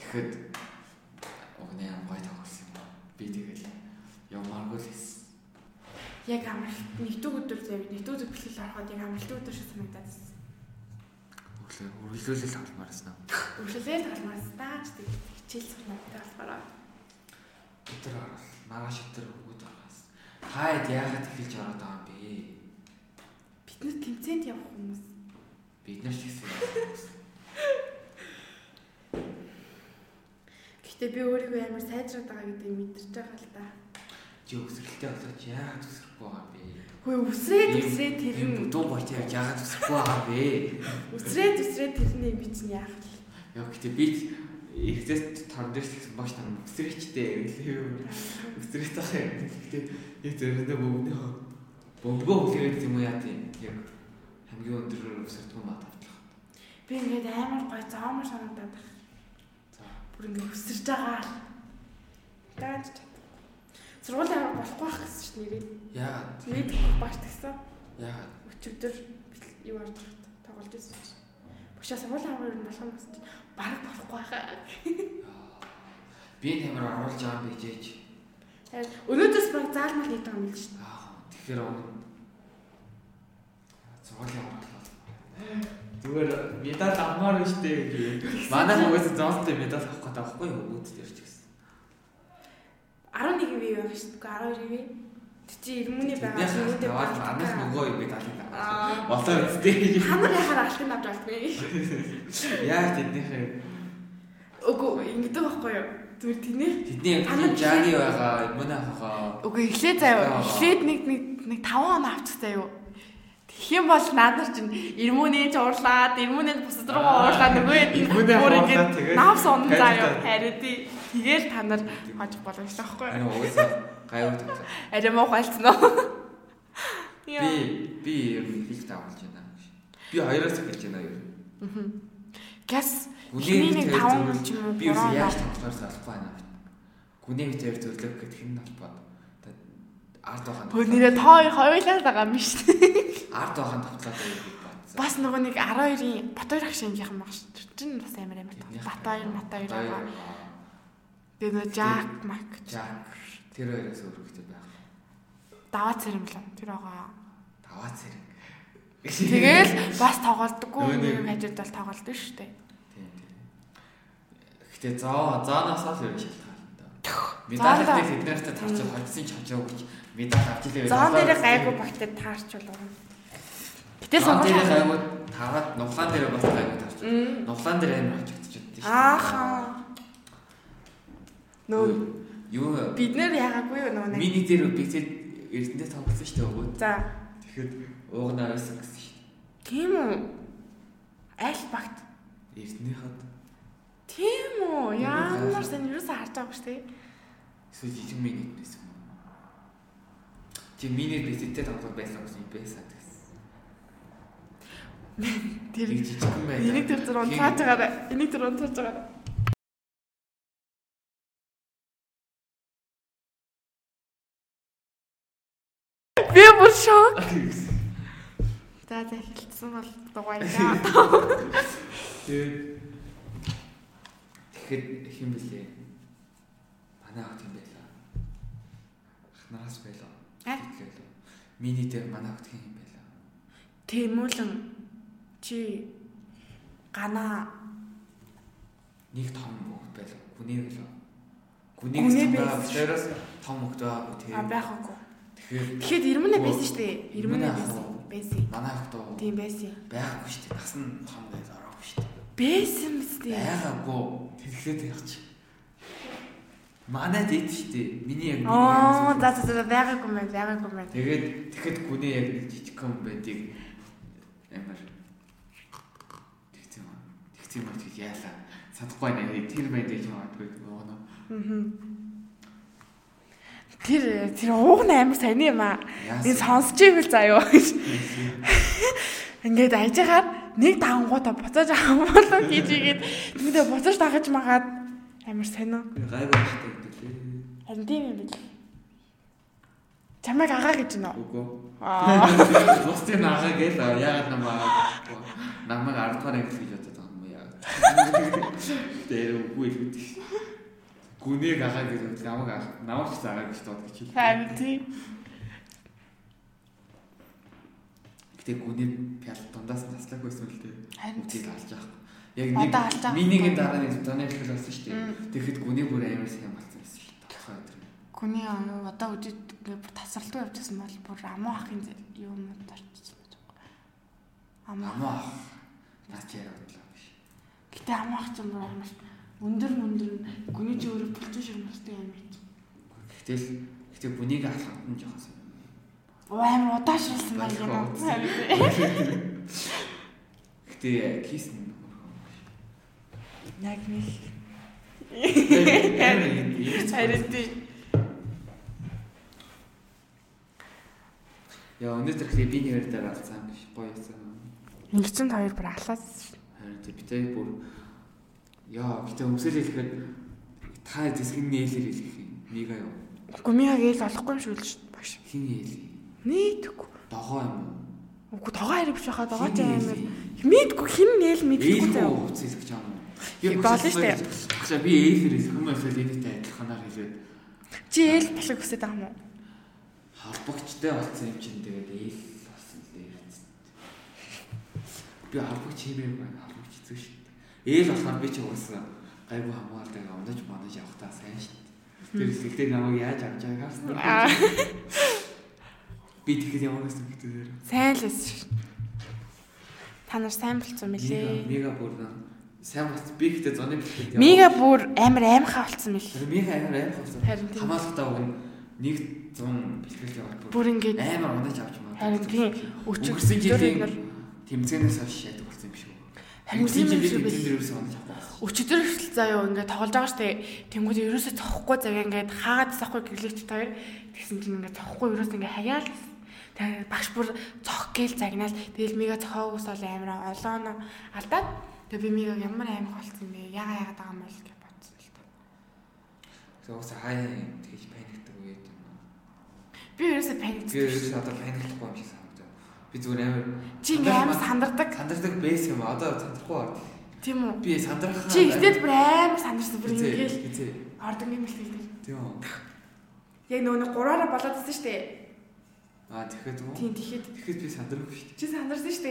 Тэгэхэд огны гой тоглосон юм. Би тэгэл явмааргүй л хэссэн. Яг амралт нэгдүг өдөр зэрэг нэгдүг өдөр бэлтгэл авахад яг амралт өдөр шиг санагдаад байна. Өглөө өглөөлөл талмаарсан. Өглөөлөл талмаарсан даа ч тэгээд хичээл сурнаатай болохоор Өдөр орол маргааш өдөр өгөөд байгаас. Хаад яагаад эхэлж ороод байгаа юм бэ? бид нар тэмцээнд явах хүмүүс. Бид нар ч гэсэн. Гэхдээ би өөрийгөө амар сайжраад байгаа гэдгийг мэдэрч байгаа л да. Чи өсрэлтэй болооч яагаад өсөхгүй байгаа юм бэ? Хөөе үсрээд үсрээд тэр нь гоч яаж яагаад өсөхгүй байгаа юм бэ? үсрээд үсрээд тэрний би чинь яах вэ? Яа гэхдээ би тар дээр тэгсэн багш нар өсрээчтэй гэлээ. Өсрээд байгаа юм. Гэхдээ яг зөвхөн бөмбөг бөмбөгөө хүлээгээд юм яа тийм. Яг хамгийн өндөрөөр өсөрдөг юм аа тавтлах. Би ингээд амар гой зоомор санагдаад байна. За. Бүр ингээд өсөрж байгаа. Дааж чад. Сургуулийн авах болохгүй байх гэсэн чинь нэрээ. Яагаад? Нийт багш тагсан. Яагаад? Өчигдөр юу байгаа тоглож байсан чинь. Бушаа сургуулийн авах юм болох юм гэсэн чинь бараг болохгүй хаа. Би тамир оруулж байгаа юм бижээж. Өнөөдөөс баг заалмал хийдэг юм л шүү дээ. Аа тэгэхээр зургийн оруулаа. Зүгээр медаль авмаар байна штэ гэж. Манай хүмүүс зоолтой медаль авах гэдэг байхгүй юу? Дээр ч гэсэн. 11 бие байх шүү дээ. 12 бие. Чи ирмүний байгаа аваад баг- манайх нөгөө юм медаль авах. Аа. Болоо үстэй нар яхаар алтын авч алдгүй. Яа тэднийх Үгүй ингэдэг байхгүй юу? Зүгээр тэнэ. тэдний Та нар юм жаги байгаа, мөн авахаа. Үгүй эхлээ заяа. Эхлээд нэг нэг нэг 5 он авчих заяа. Тэгэх юм бол надад чинь ирмүний ч уурлаад, ирмүний бусад руу уурлаад нөгөө [laughs] бүр ингэж навс хайр заяа. Харин тий. Тэгээл та нар хожих боломжтой байхгүй юу? Гайвуу тавьсан. Арай муу гайлцсан уу? Би би ер нь хэлж тавуулж байна. Би хоёроос эхэлж байна ер нь. Гэс Хиний нэг тэр таван ч юм уу, Би юу яаж тоглохоор салахгүй байна. Гүний тэр зөвлөг гэдэг хэн толбод. Ард бахан. Хөө нэрээ хоёр хоёулаа байгаа юм шүү дээ. ард бахан тоглоод байгаад бодсон. Бас нөгөө нэг 12-ийн Батбаяр ах шинжийнхэн баг шүү. Тэр чинь бас амар амар. Батбаяр, Матбаяр байгаа. Тэгээ нөгөө Жак, Мак, Жак тэр хоёроос өөр хэрэгтэй байх. даваа цэрэглэн тэр байгаа. Даваа зэрэг. Тэгэл бас нэг- нэг хажууд бол тоглолдог шүү дээ. Тийм тийм. Гэтэ зоо зооноос л ер нь шалтгаална да. Зооноо- Медаль их тэднэрт тарч хоцсон ч хамжаагүй гэж медаль авч илээ. Зоон дээр гайгүй багтад таарч Зоон дээр сонгол. гайгүй таваад нуглаан дээр бас гайгүй тарч. Мм. Нуглаан дээр амар очигдчиход тийм. Ааха. Нөө юу бид нэр яагаагүй юу нөгөө нэг. мини дээр бицэд эрдэнэ тоглосон шүү дээ өгөө. За Тэгэхэд уугнаа байсан гэсэн шүү дээ. тийм үү. Аль багт. Эрдэнэ хад Тийм үү. Ямар сайн юусаа харж байгаа шүү дээ. эсвэл жижиг мини байсан юм. Чи мини бицэдтэй тоглоод байсан гэсэн юм байсан гэсэн. Тэр жижиг юм байна. энийг тэр зур унтааж байгаарай. Энийг тэр унтааж байгаарай. Би бүр шок. За за хэлсэн бол дугаараа. [laughs] Тэгээд тэгэхэд хэм блэ? Манай хот юм байлаа. Ахнараас байлаа. Аа? Тэглээ. Мини дээр манай хот юм байлаа. Тэмүүлэн чи гана Нэг том хот байлаа. Гүний байлаа. Гүний Гүний гэсэн байсан байгаа. Тэрээс том хот байгаагүй а байхгүй. Тэгэхэд ирмэнэ байсан шүү дээ. Ирмэнэ Ирмэнэ байсан. ах уу? Байсан. манай хот Тийм байсан. байгаагүй шүү дээ. Бас нь том байж ороогүй шүү дээ. Байсан биз дээ. Байгаагүй. Тэглээд байх чи. Манай дэд шүү дээ. Миний яг Аа янз за за за байгаагүй мэн байгаагүй мэн. Тэгээд тэгэхэд гүний яг нэг жижиг юм байдгийг амар юм. Тэгсэн юм гэж яалаа. Садахгүй нэ тэр байд гэж магадгүй гоно. Тэр тэр ууг нь амар сайн юм аа. Энэ сонсч ивэл заяа. Ингээд ажихаар нэг давангуудаа буцааж авах болов гэж игээд тэндээ буцааж дагаж магаад амар сонио. Гайгүй багтай гэдэг лээ. Харин тийм юм бил. Чамайг агаа гэж нөө. Үгүй. Аа. Бусдын агаа гээл яагаад намаа намайг 10 дахь анги гэж бодоод байгаа юм яа. Тэр [laughs] үгүй л гэдэг. Гүнийг агаа гэж намайг агаа намайг ч агаа гэж дууд гэж. Харин тийм. Гэтэ гүний пял дундаас таслах байсан л дээ. Харин Үгийг алж байгаа. Яг нэг минигийн дараа нэг тоног хэл болсон шүү дээ. Тэгэхэд гүний бүр амар сайн болсон байсан шүү дээ. Тухайн өдөр. Гүний аа, одоо үдид ингээ бүр тасралтгүй явжсэн бол бүр амуу ахын юм орчихсон байж байгаа. Амуу. Яриа бодлоо биш. Гэтэ амуу ах ч юм бүр амар өндөр өндөр гүний чи өөрөө булчин ширмэстэй юм ийм. Гэтэл гэтээ бүнийг алхахад нь жоохон сайн. Оо амар удаашралсан байх юм аа. Гэтээ кис нь Яг нэг Харин тийм. Яа өнөөдөр ихлэ би нэгээр дээр алцсан гэж гоёсан. Ингэсэн хоёр бүр алаад Харин тэ битээ бүр яа гэтээ өмсөл хэлэхэд та зэсгэн нээлэр хэлэх юм. Мига юу? гүмиаг ээл олохгүй юм шүү л шүү дээ багш. Хин ээлээ. Нийтгүй. Догоо юм уу? Үгүй тоогоо хэрэг биш хаа амар. ээлээ. Мэдгүй хин нээл мэдгүй заяа. хувц хэлэх юм уу? Хин болно штэ. Багшаа би ээлэр хэлэх юм эсвэл энэтэй адилханаар хэлээд Чи ээл болох хүсэж байгаа юм уу? холбогчтой болсон юм чинь тэгээд ээл болсон лээ. Би холбогч хэмээг байна. Холбогч хэцүү шүү дээ. Ээл болохоор би ч угаасаа гайгүй хамгаалдаг унаж манаж явах таа сайн шүү дээ. Тэр ихтэй намайг яаж авч байгааг харсан. Аа. Би тэгэхэд ямар гэсэн дээр. Сайн л эс шүү. Та нар сайн болцсон Мега мөлий. мега бүр сайн бас би ихтэй зоны бэлтгэл. Мига бүр амар аимхаа болцсон. Тэр мега амар тийм. Хамаалтаа уг нь нэг 100 бэлтгэл яваад бүр ингээд амар унаж авч маа. харин тийм өчиг Өнгөрсөн жилийн нар тэмцээнээс хойш шүү. Харин тийм юм бэл. тэмцээн дээрээс унаж авахгүй. Өчигдөр хүртэл заяа ингээд тоглож байгаа штэ. Тэнгүүд ерөөсөө цохгүй завья ингээд хаагаад цохгүй гэрлэгч хоёр тэгсэн чинь ингээд цохгүй ерөөс ингээд хаяал. Тэгээ багш бүр цох гээл загнаал. Тэгэл мига цохоогоос бол амар олооно алдаад тэгээ би мига ямар амар болцсон бэ? Яга ягаад байгаа юм бол гэж бодсон л та. Тэгээс хаяа тэгж паниктдаг үед юм. Би ерөөсөө паник. Би ерөөс одоо паниклахгүй юм шиг. Би зүгээр амар Чи ингээд амар сандардаг. сандардаг бэс юм. Одоо сандрахгүй байна. Тийм үү? Би сандрах. Чи ихтэй бүр амар сандарсан бүр Хизээ, ингээд хизээ. ордонгийн бэлтгэл. Тийм үү. Яг нөгөө нэг гураараа болоод байсан штэ. Аа тэгэхэд үү? Тийм тэгэхэд Тэгэхэд би сандрахгүй шүү дээ. чи сандарсан шүү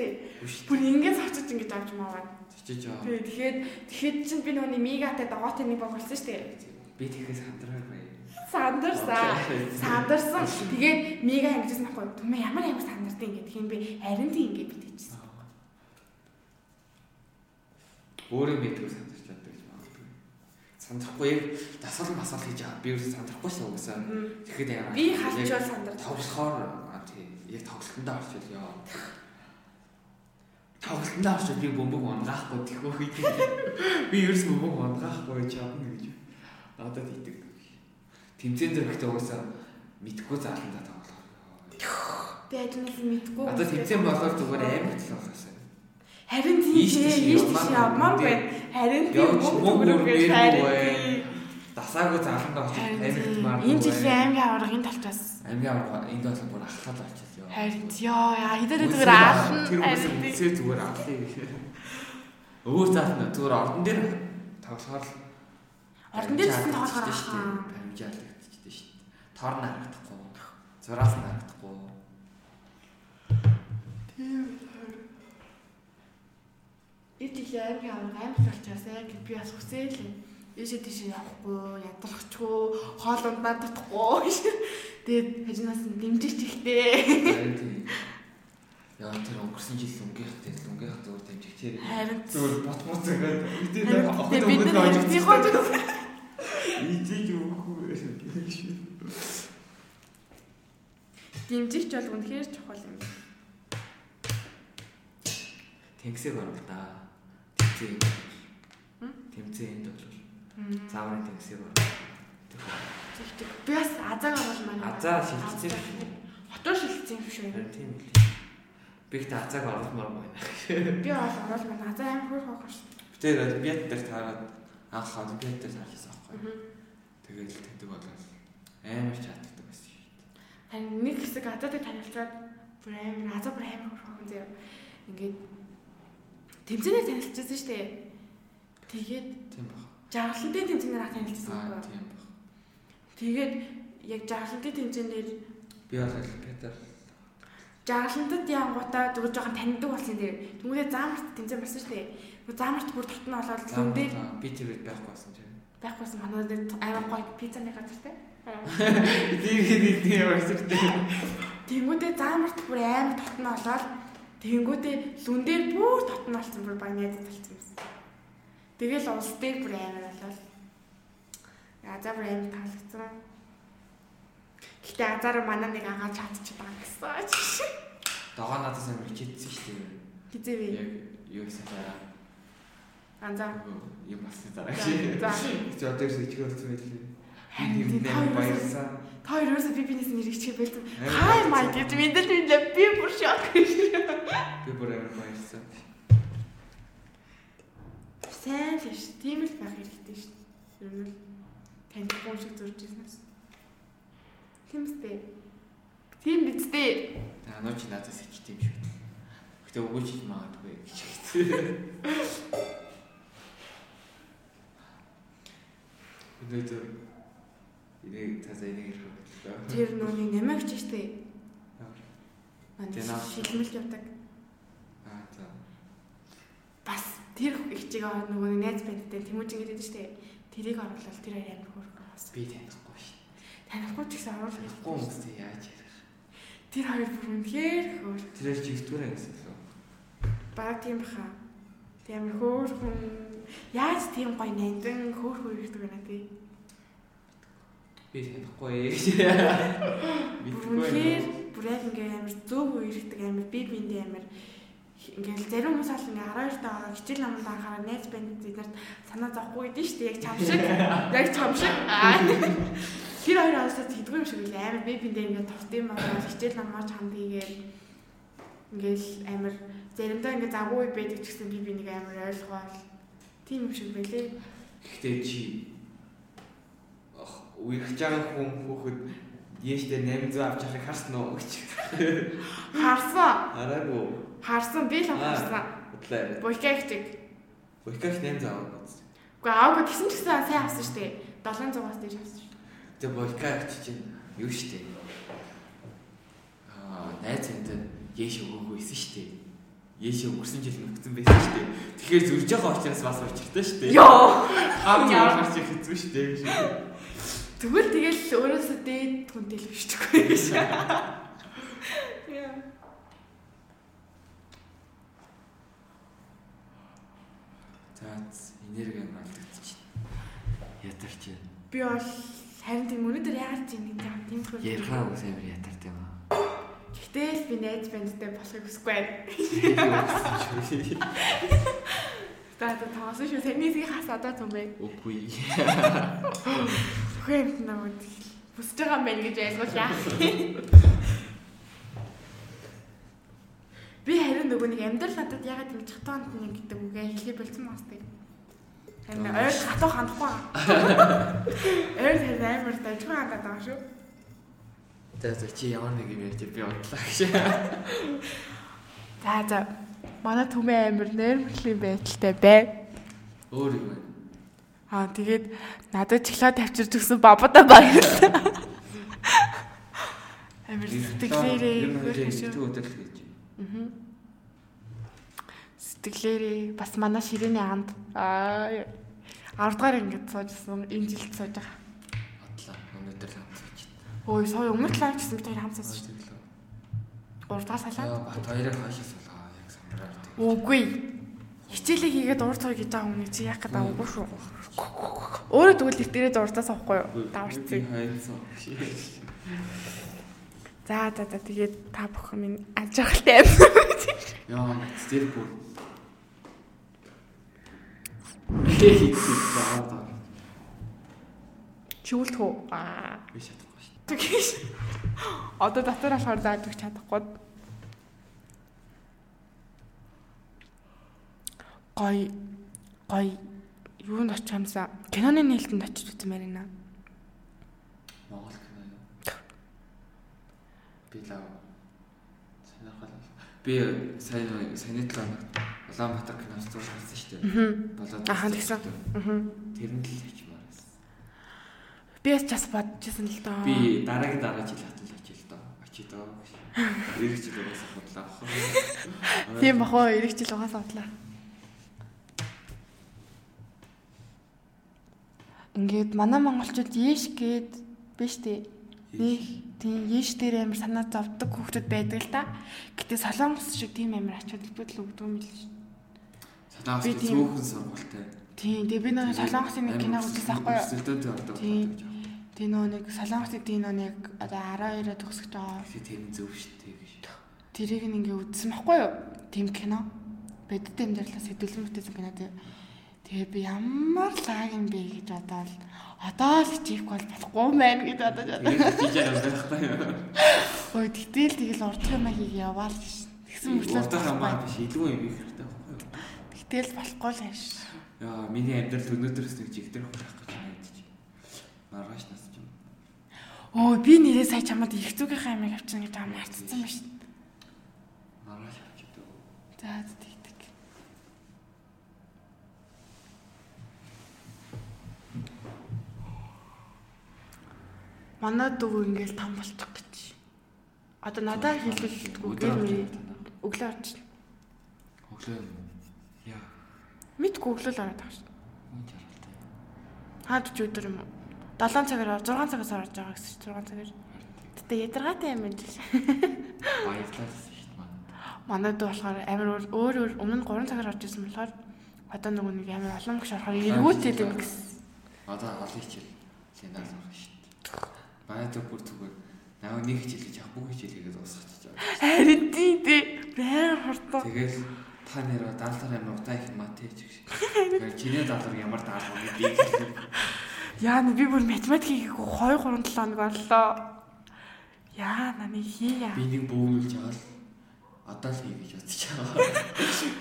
Бүр ингээд цочиж ингэж авч дээ. Чичиж аа. Тэгээ тэгэхэд тэгэхэд чинь би нөгөө мигатай догоотой нэг баг болсон шүү дээ. Би тэгэхэд сандраагүй. Сандарсан. Сандарсан. Тэгээд мига ингэжсэн байхгүй. Түмээ ямар ямар сандардیں۔ гэдэг хин би харин тийм ингэ битээчихсэн. Өөрөө мэдгүй сандарч чаддаг гэж магадгүй. Сандрахгүй яг дасгал масгал хийж байгаа. Би өөрөө сандрахгүй шүү угсаа. Тэгэхэд яа. Би халчвал сандарч. тоглохоор аа тий яг тоглолтондоо орчвол ёо. Тоглолтондоо орчвол би бөмбөг унгаахгүй тэхөө хий. Би ерөөс бөмбөг унгаахгүй чадна гэж. Надад идэг. Тэмцээн дээр ихтэй угаасаа мэдхгүй зааландаа тоглох. Би ажнаас мэдгүй. Одоо тэмцээн болохоор зүгээр амар л болохоос. Харин тийм Ийш явмаар байна. Харин тийм мөнгө өргөөр харин тийм. Дасаагүй зааландаа очиж тийм. Энэ жилийн аймгийн аваргын талчаас аймгийн аврага энд бол бүр ахлаад очиж ёо. харин ёо яа хэдэрэ Үгүй зүгээр аална. Тэр тийм. үсээ зүгээр аалаа гэх. Өвөр таална зүгээр ордон дээр тоглохоор л Ордон дээр гэсэн тоглохоор ахаа. Дээ. Тор нь харагдахгүй. Зураас нь харагдахгүй. Энэ жилийн аймгийн аварга амар талчаас яг би бас хүсээл юм. Ийшээ тийш явахгүй, ядрахчгүй, хоол ундаа татахгүй. Тэгээд хажинаас нь дэмжиж ихтэй. Тийм. Яа тэр өнгөрсөн жил өнгөөх дээр өнгөөх зүгээр дамжигчээр. Харин Зүгээр бот бот зэгээд бид Харин тэгээд бид нар хажигдсан хоо. Ижиж өгөхгүй. Дэмжигч бол үнэхээр чухал юм. Тэнгисэг орвол да. Тэмцээ. Хм? Тэмцээнд бол Мм. зааврын тэнгисэг орвол. Тэгтэг. Би бас азааг оруулах маань. Азаа шилжсэн юм шүү. Хотоо шилжсэн юм. Харин тийм л. Би ихтэй азааг оруулмаар байна. Би бол оруулах маань азаа амар хөр хог шүү. Тэр олимпиад дээр таараад анх олимпиад дээр таарсан аахгүй. Мгм. Тэгэл тэгдэг болол амар ч чаддаг байсан шүү. Харин нэг Тэгэж Азадыг танилцаад бүр амар Азад бүр амар хөрхөн заяа. Ингээд тэмцээнээр танилцчихсан шүү дээ. Тэгээд Тийм баг. жаргалантын тэмцээнээр ах танилцсан байхгүй. тийм баг. Тэгээд яг жаргалантын тэмцээнээр Би бол Петр жаргалантад янгуудаа зүгээр жоохон таньдаг болсон дээ. Тэнгүүдээ заамарт тэмцээн болсон шүү дээ. Нөгөө заамарт бүр тотно болоод зүүн дээр би тэр байхгүй байсан чинь. байхгүйсэн манай дээр амар гоё пиццаны газар те. Тэгээд тийм явагддаг. Тэнгүүдээ заамарт бүр амар тотно болоод тэнгүүдээ лүн дээр бүр тотно болсон бүр баг найдад талцсан юмсан. Тэгэл улс дээр бүр амар болоод Азар бүр амар таалагдсан. Гэтэ азар манай нэг агаа чадчих байгаа гэсэн. Догоо надаас амар хичээдсэн шүү дээ. Хизээвээ. Яг юу гэсэн дараа Анзаа. юм болсон дараа За. чи. Одоо ирсэн ичгээ болсон байлээ. Харин Нэмнэ та хоёроос баярлсан. та хоёроос би бинес нэрийг чи. Амар Хай май гэж мэдээл мэдлээ би бүр шок. Би бүр амар баярлсан. Сайн л ш. Тийм л байх хэрэгтэй ш. Ер нь л танихгүй шиг зурж ирсэнээс. Тийм үстэй. Тийм бидтэй. Та нөө чи надаас ичт юм шиг. Гэтэ өгөөч ч магадгүй гэж хэлсэн. [laughs] Өнөөдөр энийг таза энийг ирэх боллоо. Тэр нууны нэмэгч штэ. Манай шилмэл явдаг. Аа за. Бас тэр ихчиг нөгөө найз байдтай тэмүүжин гэдэг штэ. Тэрийг оруулаад тэр амар хөөрхөн бас. Би танихгүй шүү. Танихгүй ч гэсэн оруулах Танихгүй хүмүүстэй яаж ярих. Тэр хоёр бүр үнэхээр хөөр. Тэрээр чи өвтгөрэй гэсэн лөө. Баг тийм баха. Тийм хөөрхөн. Яаж тийм гоё нандин хөөрхөн ирдэг вэ нэ? Би танихгүй гэж. [laughs] Бүр яг ингээ амар зөв үерхдэг амар би биндээ амар ингээл зарим хүмүүс бол ингээ 12 таа ороо хичээл намд анхаараа найз банд эднэрт санаа зовхгүй гэдэг шүү дээ яг чам шиг. [laughs] Яг чам шиг. Тэр хоёр аасаа хэдгүй юм шиг үл амар би биндээ ингээ товтын байгаа хичээл намаач хамт хийгээл ингээл амар заримдаа ингээ заггүй байдаг ч гэсэн би бинийг амар ойлгоол. Тийм юм шиг байлээ. Гэхдээ чи ах, үерхэж байгаа хүн хүүхэд Яштэй 800 авч явахыг харсан уу гэж. харсан Хараагүй. харсан би л харсан Бодлоо. буйкагчиг Бохикаш 800 аваад үзсэн. Уу аагүй тэгсэн ч гэсэн сайн авсан шүү дээ. 700-аас дээш авсан шүү. Тэгээ Бохикаш чинь юу штэ. Аа, найз энд Яш өгөөгүй исэн штэ. Яш өнгөрсөн жил нөгцөн байсан штэ. Тэгэхээр зүрж байгаа учраас бас учиртай штэ. Йоо. Хам Яа. ямар чи хэцүү штэ гэж. Тэгвэл тэгэл өөрөөсөө дээд хүнтэй л бишчихгүй гэж. Яа. За энерги амар алдагдчих. Ятарч Би бол харин тийм өнөөдөр яагаад ч юм тийм тийм хөө. ярихаа үс амар ятарт юм аа. Гэтэл би найз бандтай болохыг хүсэхгүй байна. [laughs] За тоосон шүү. Тэрнийсийг хас одоо юм бэ. Үгүй. [laughs] Хөө юм намайг бүсэж байгаа юм байна гэж ойлгуул яа. Би харин нөгөө нэг амьдрал надад ягаад ингэж хатаанд нэг гэдэг үгээ хэлхий болцсон маастай. Харин ойр хатуу хандахгүй. Ойр харин амар дажгүй хандаад байгаа шүү. За за чи ямар нэг юм ярьж би бодлоо гэж. За за. Манай түмэн амир нэрмэрлийн байдалтай бай. Өөр юм байна. Аа тэгээд надад чиглаа тавьчирч өгсөн бабада баярлалаа. Амир сэтгэлээрээ. Аа. Сэтгэлээрээ бас манай ширээний анд аа 10 дахь ингээд суужсэн энэ жилд сууж байгаа. Бодлоо. Өнөөдөр л хамтсаж. Ой сая өмнө талаар гэсэн бид хоёр хамсаас шүү. Бодлоо. 3 дахь салаад. Бат хоёрыг хойшоо суулгаа яг самраа. Үгүй. Хичээлээ хийгээд урд цог гэж байгаа хүн чи яах гэдэг авахгүй шүү. Өөрөө тэгвэл дэвтэрээ дуртаас авахгүй юу? Даварцыг. За за за тэгээд та бүхэн минь аж ахалтай амьд. Яа тэр бүр. Хээ хийх Чүүлт хөө. Аа. би шатахгүй шүү. Тэгэж. Одоо дотор болохоор зааж өгч чадахгүй. Гой гой юунд очих юмсаа киноны нээлтэнд очиж үзмээр байна. Монгол кино юу? Би лав. Сонирхол. Би сайн саяны талаа Улаанбаатар киноч зурж харсан шүү дээ. Болоод Ахаа, тэгсэн. Тэр нь л хиймээр байсан. Би бас бас бодчихсон л доо. Би дараагийн дараа жил хатал очил доо. Очиж доо. Ирэх жил угаасаа бодлоо. Тийм бах уу, ирэх жил угаасаа бодлоо. Ингээд манай монголчууд яш гээд биш үү? Нэг тийм яш дээр амар санаа зовдөг хүүхдүүд байдаг л та. Гэтэ солонгос шиг тийм амар ачаад илбэл өгдөг юм л ш. Санаас Би тийм- цөөхөн сургуультай. Тийм, тэгээ би нэг солонгосын нэг кино үзсэн байхгүй юу? Студент ордог. Тийм. Тэгээ нөө нэг солонгосын тийм нөө нэг одоо 12-оо төгсөж байгаа. Нь зөв шүү дээ. Тэрийг ингээ үзсэн байхгүй юу? Тийм кино. Бэдд амьдралаа сэдвэлэн бүтээсэн кино тий. Тэгээ би ямар лаг юм бэ гэж бодоод одоо л хичээхгүй бол болохгүй юм байна гэж бодож байна. Ой тэгтэл тэгэл урдх юм аа хийе яваал гэж. Тэгсэн мөртлөө Урдах хамаа биш илүү юм их хэрэгтэй байхгүй юу? Тэгтэл болохгүй л хааш. Яа, миний амьдрал өнөөдрөөс нэг жигдэр хурах гэж байна гэж. Маргааш нас ч юм. Өө би нэрээ сая чамд их зүгийнхаа амиг авчихсан гэж аа марцсан ба шүү. Маргааш авч идөө. За тэгдэг. Манай дүү ингээл том болчих гэж. Одоо надад гэр мөрий өглөө орчих. Өглөө. Яа, Мэдгүй өглөө л ороод байгаа шүү. хүн жаргалтай. Хаад ч өдөр юм уу? 7 цагаар 6 цагаас орж байгаа гэсэн чинь 6 цагаар. Гэтэ ядаргаатай юм байна л. [laughs] Баярлалаа шүү дээ. Манай дүү болохоор амар өөр өөр өмнө нь 3 цагаар орж исэн болохоор одоо нөгөө нэг амар олон гүш орохоор эргүүтэй юм гэсэн. Одоо олон хичээл ленар сурах шүү дээ. Баяд бүр зүгээр наа нэг хичээл гэж яг бүх хичээл хийгээд дуусгачих жаа. Харин тий тий амар хурдан. Тэгэл та нэр даалгар амар утаа их матэй ч гэж. Тэгэхээр чиний даалгар ямар даалгар вэ? Би хэлээ. Яа би бүр математикийг 2 3 7 хоног боллоо. Яа нани хийя. Би нэг бөөгүүлж аваад одоо л хий гэж бодож байгаа.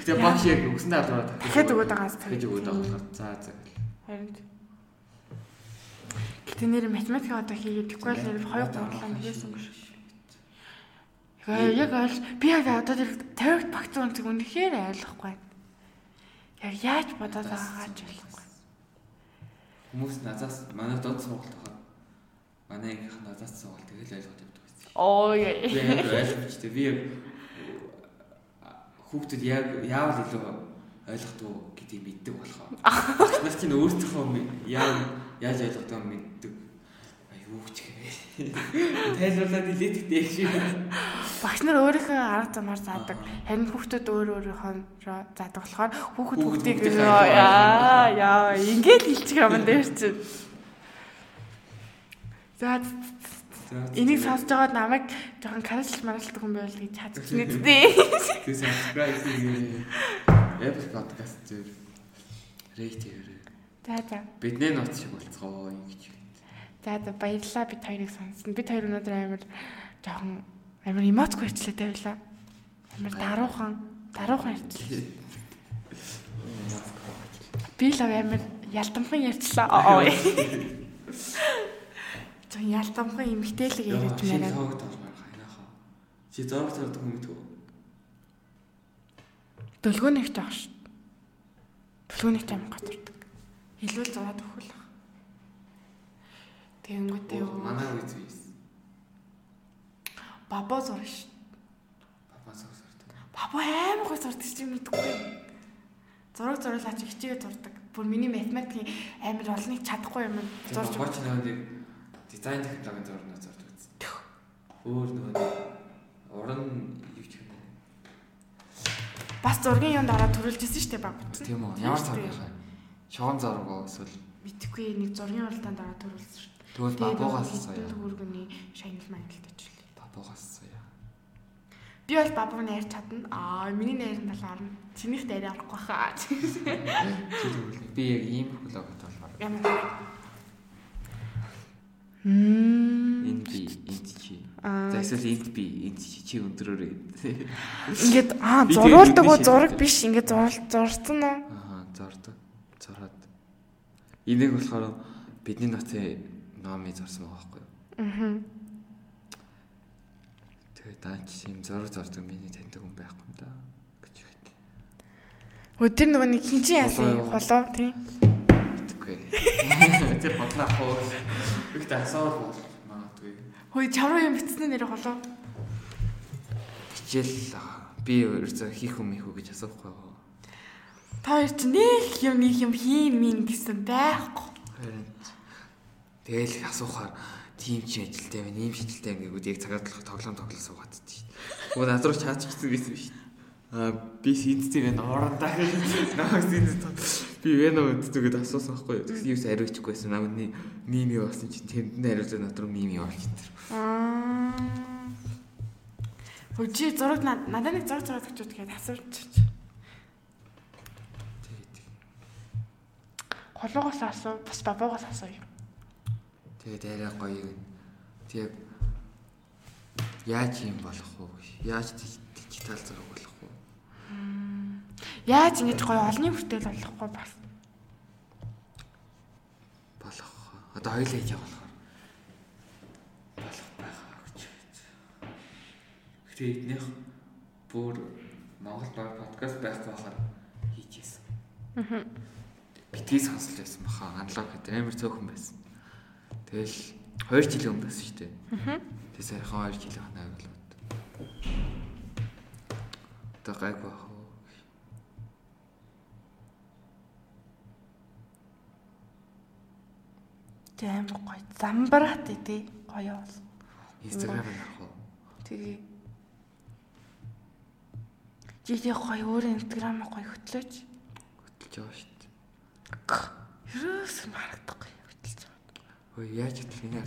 Гэтэ багш яг өгсөн даалгавраа Дахиад өгöd байгаас Дахиад өгöd байгаа. За за. Харин Гэтэ нэр математик одоо хийгээд тэггүй л нэр 2 3 7 хоног хийсэн гэж. Яг яг ойл би яг одоо тэр тавигт багц үнцэг үнэхээр ойлгохгүй. Яг яаж бодоод байгаагаа ч ойлгохгүй. Хүмүүс надаас манай дод сургалт байгаа. Манай нь надаас сургалт тэгэл ойлгоод явдаг байсан. Оо Би яг ойлгомжтой. Би яг хүүхдүүд яг яавал илүү ойлгохдоо гэдгийг мэддэг болохоо. Нар чинь өөртөө яа яаж ойлгохдоо мэддэг. Аюу ч гээ. Тайлбарлаад илээдэгтэй шиг. Багш нар өөрийнхөө арга замаар заадаг. Харин хүүхдүүд өөр өөрийнхөө заадаг болохоор хүүхэд хүүхдийг яа яа ингээд хэлчих юм дээр чинь. За энийг сонсож байгаад намайг жоохон карач маралдаг хүн байвал гэж чадчихна дээ. This subscribe хийгээ. Apple podcast дээр рейт хийгээрэй. За за. Бидний ноц шиг болцгоо юм гэж. За за баярлалаа бид хоёрыг сонссон. Бид хоёр өнөөдөр амар жоохон амар эмоцгүй ярьчлаа тавилаа. Амар даруухан, даруухан ярьчлаа. Би л амар ялтамхан ярьчлаа. Ой. [laughs] Зөв ялтамхан эмгтээлэг яриад хайнахаа. Чи зураг зурдаг хүн мэдв үү? Дөлгөөнийх жоох ш. Дөлгөөнийх амар готурдаг. Хэлвэл зураад өгөх л. Тэгэнгүүтээ юу? Манай үз үз. Бабо зураг ш. Зураг зурдаг. Бабо амар гой зурдаг чи мэдгүй. Зураг зурлаа чи хичээгээ зурдаг. Бүр миний математикийн амар олныг чадахгүй юм зурж Зурж нэг дизайн технологийн зурнаа зурдаг. Өөр нөгөө нэг уран юу ч юм. бас зургийн юм дараа төрүүлж исэн шүү дээ баг. Тийм үү? Ямар зураг хаа? Шогон зураг уу эсвэл Мэдхгүй нэг зургийн уралдаан дараа төрүүлсэн шүү дээ. тэгвэл бабуугаас соёо. төгөргөний шагнал мангилт ажил. Бабуугаас соёо. Би бол бабуу найр чадна. Аа миний найр нь бол орно. Чинийх дээр орохгүй хаа. Би яг ийм блог толмоор. Ямар. Энд би энд чи. За эсвэл энд би энд чи чи өндрөөрэй. Ингээд аа тэгээд уу зураг биш ингээд зурал зурсан уу? Аа зордог. Энийг болохоор бидний ноцын номыг зорсон байгаа байхгүй юу? Аа. Даач юм зураг зордог миний таньдаг хүн байхгүй юм да. гэж. Хөө тэр нөгөө нэг хинчин яасан Холоо юу? холоо тий. Үгүй. [laughs] Тэр бодлоо хоо. Их дасаар бол магадгүй. Хөө чавруу юм битсэн нэр холоо. Хичээл би ерөөсөө хийх юм ийхүү гэж асуухгүй. Та хоёр чи нэг юм нэг юм хийн мин гэсэн байхгүй. Тэгэл асуухаар тийм чи ажилтай байна, ийм ч байна гэвэл яг цагаад л тоглоом тоглол суугаад тийм. Нөгөө над руу чаач гисэн байсан биш. Аа би синцтэй байна орондаа. Наа синц би вэно үтдэгд асуусан байхгүй юу. Тэгсэн юус ариучихгүй байсан. Намны мими болсон чинь тэнд нь ариуцаа над руу мими явуулчих тэр. Аа. Хөө чи зураг над- надад нэг зураг зураг өгчүүд гээд асуучих. Тэгээд Холоогоос асуу, бас бабаагоос асуу юм. тэгээд арай гоё юм. Тэг яаж юм болох вэ? Яаж дижитал зураг болох вэ? Яаж ингэж гоё олонний хүртэл болохгүй бас. болох. Одоо хоёулаа хийж байгаа болохоор болох байхаа гэж байна. Гэтэ эднийх бүр Монгол баг подкаст байх байхаар хийжсэн. Аа. Битгий сонсож байсан баха. Аналог гэдэг амар цөөхөн байсан. Тэгэл 2 жилийн өмнө байсан шүү дээ. Аа. Тэгээ сайхан 2 жилийн ханаа болоод. Одоо гайгүй бах. Тэ амар гоё. Замбарат тий гоё бол. Инстаграм авах уу? Тэгээ Жишээ гоё өөр инстаграм гоё хөтлөөч. Хөтлж байгаа шүү. Ерөөс марагдахгүй хөтлөж байгаа. Ой яаж хөтлөх юм яа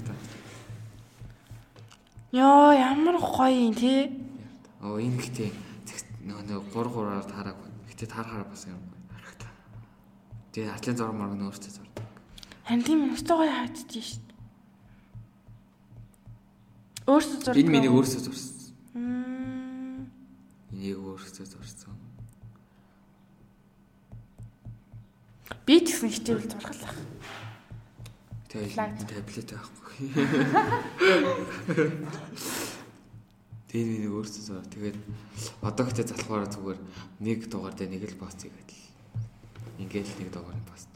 Йоо ямар гоё юм тий. Оо энэ гэхдээ нөө нөө 3 3-аар таараагүй. Гэхдээ таарахаар бас юм харагтаа. Тэгээ атлын зураг марг нь өөртөө зурдаг. Харин тийм өстой гоё хаагдчих шít. Өөрсдөө зурдаг. Энэ миний өөртөө зурсан. Энийг өөртөө зурсан. Би ч гэсэн хичээл зургалах. Тэгээ Флайт. таблет байхгүй. Тэгээ миний өөртөө зураг. Тэгээд одоо гэхдээ залхуугаар зүгээр нэг дугаар дээр нэг л пост хийгээд л. Ингээд л нэг дугаарын пост.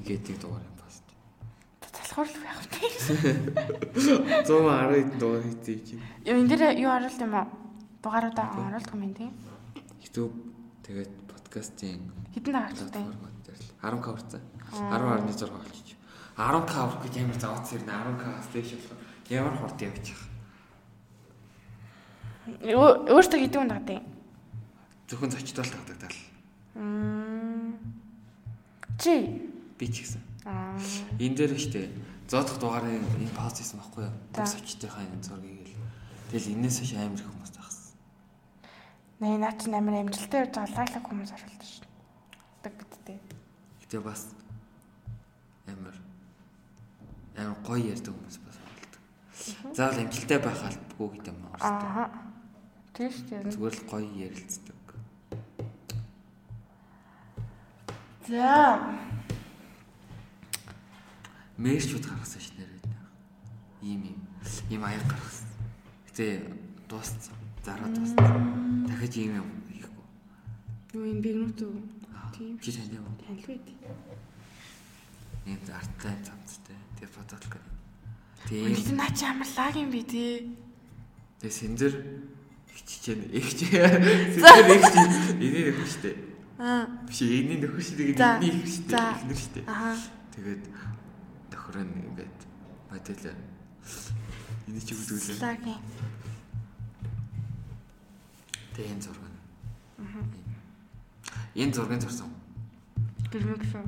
Ингээд нэг дугаарын пост. Залхуур л байх үү? 110 хэдэн дугаар хийцээ чинь. Юу энэ дээр юу оруулт юм уу? Дугааруудаа оруулдаг юм тий. YouTube тэгээд подкастын Хитэн дагагчтай. Л 10k хүрсэн. 10.6 болчих. 10k хүрэх гэж амар завц ирнэ 10k стэйш болох. Ямар хурд явчих. Өө- Өөртөө хэдэн хүн дагдаг юм? Зөвхөн зочдол татагдал. Мм. Чи Би ч гэсэн. Энэ дээр штэ зоодох дугаарын энэ пауз хийсэн байхгүй юу? Бүх зочдынхаа энэ зургийг л. Тэгэл энээс хойш амар их хүмүүс тахсан. нэ наа чи амар амжилттай явж байгаа хүмүүс биттэй. Гэтэ бас амар амар гоё ярьдаг хүмүүс бас болдог. Заавал амжилттай байх албагүй гэдэг юм аа. Аа. Тийм шүү. Зүгээр л гоё ярилцдаг. За. Мэрчүүд гаргасан ш нэр энэ. Ийм юм. Ийм аяг гаргасан. Гэтэ дууссан. Зараа дууссан. Дахиж ийм юм хийхгүй. Юу энэ бигнут үү? Аа, Тийм. Чи тань юм. Танил байд. Ийм арттай замцтай. Тэгээ фотолог гэдэг. Тэгээ наа чи ямар лаг юм бэ тий. тэгээ сэнзэр ихчжээ. Ихч. [laughs] Сэнзэр ихч. Энийг нөхөх штэ. Аа. Биш энийг нөхөх штэ. Энийг их штэ. За. Ихнэр штэ. Аа. Тэгээд тохироо ингээд модель энийг чи үзүүлээ. Лаг юм. Тэгээ энэ зураг. Энэ зургийг зурсан. Шүү.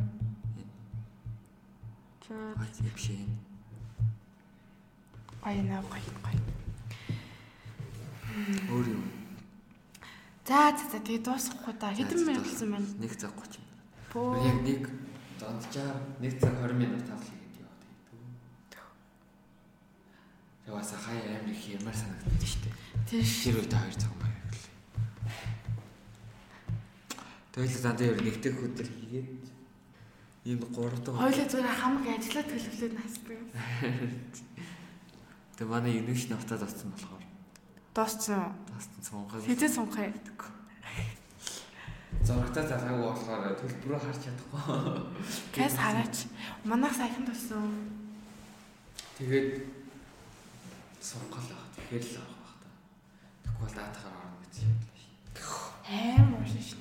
За. Хай биш энэ. Наа гоё гоё. Өөр юм. За за за тэгээ дуусахгүй да. Хэдэн минут болсон байна? 1 цаг 30 минут. Бөө. Яг нэг донджаар 1 цаг 20 минут тавлаа гэдэг яваад байдаг. Яваасаа хай амир их ямар санагдаж штэ. Тийш. Тэр үед 2 цаг Тэгэл дандаа ер нэгдэх өдөр хийгээд ийм 3 дахь Хойлоо зүгээр хамаг ажиллаад төлөвлөөд насдаг. [laughs] Тэгээ манай инүүш навтад авсан болохоор Дууссан уу? Тастан цонхоо. Хэзээ сунхаа. [laughs] Зурагтаа залгаагүй болохоор төлбөрөө харж чадахгүй. [laughs] Кэс хараач. Манайх саяхан тулсан. Тэгээд сунгалаа. Тэгэхээр л авах байх та. Бол даатахаар орно гэж юм байна шүү. Аим уушин шин.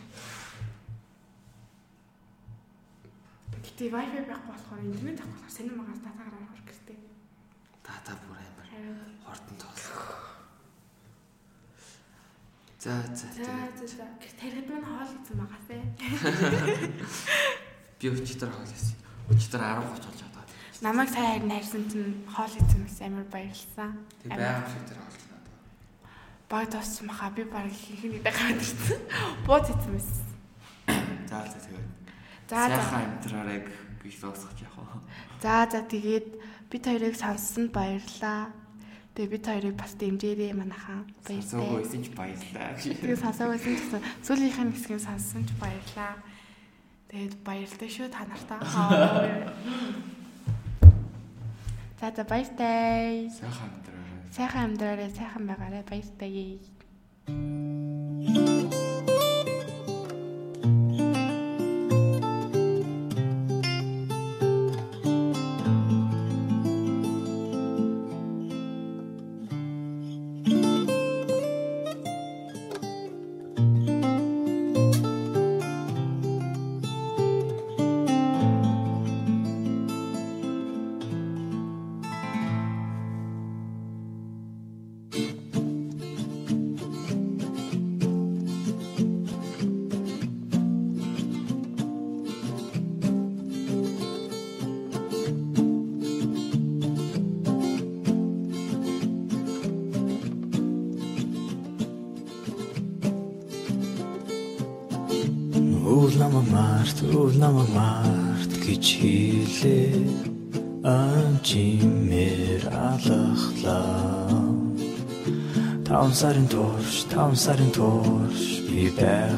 Гэтэ wifi байхгүй болохоор интернет авах болохоор сонир магаас датагаар авах хэрэгтэй. Дата бүр амар хортон тоглох. За за За за. Тэрхэд мань хоол идсэн багаас ээ. би өчтөр хоол хийсэн. Өчтөр 10 30 болж байгаа. Намайг сая харин хайрсан чинь хоол идсэн бас амар баярлсан. Тэг байга шиг тэр хоол надад. Баг дууссан маха би баг хийхний дахиад ирсэн. Бууд идсэн мэс. За. Сайхан амтраарыг би логсох яах вэ? За за тэгээд бид хоёрыг сонссонд баярлаа. Тэгээд бид хоёрыг бас дэмжээрэй манайхаа. Баярлалаа. Баярлалаа. Эсэж баярлалаа. Тэгээд сонсоогүйсэн ч гэсэн сүүлийнх нь хэсгийг сонссон ч баярлаа. Тэгээд баярлалаа шүү та нартаа. За за баяртай. Сайхан амтраарай. Сайхан амьдраарай, сайхан байгаарай. Баяртай. Өвл dans sa retour, hyper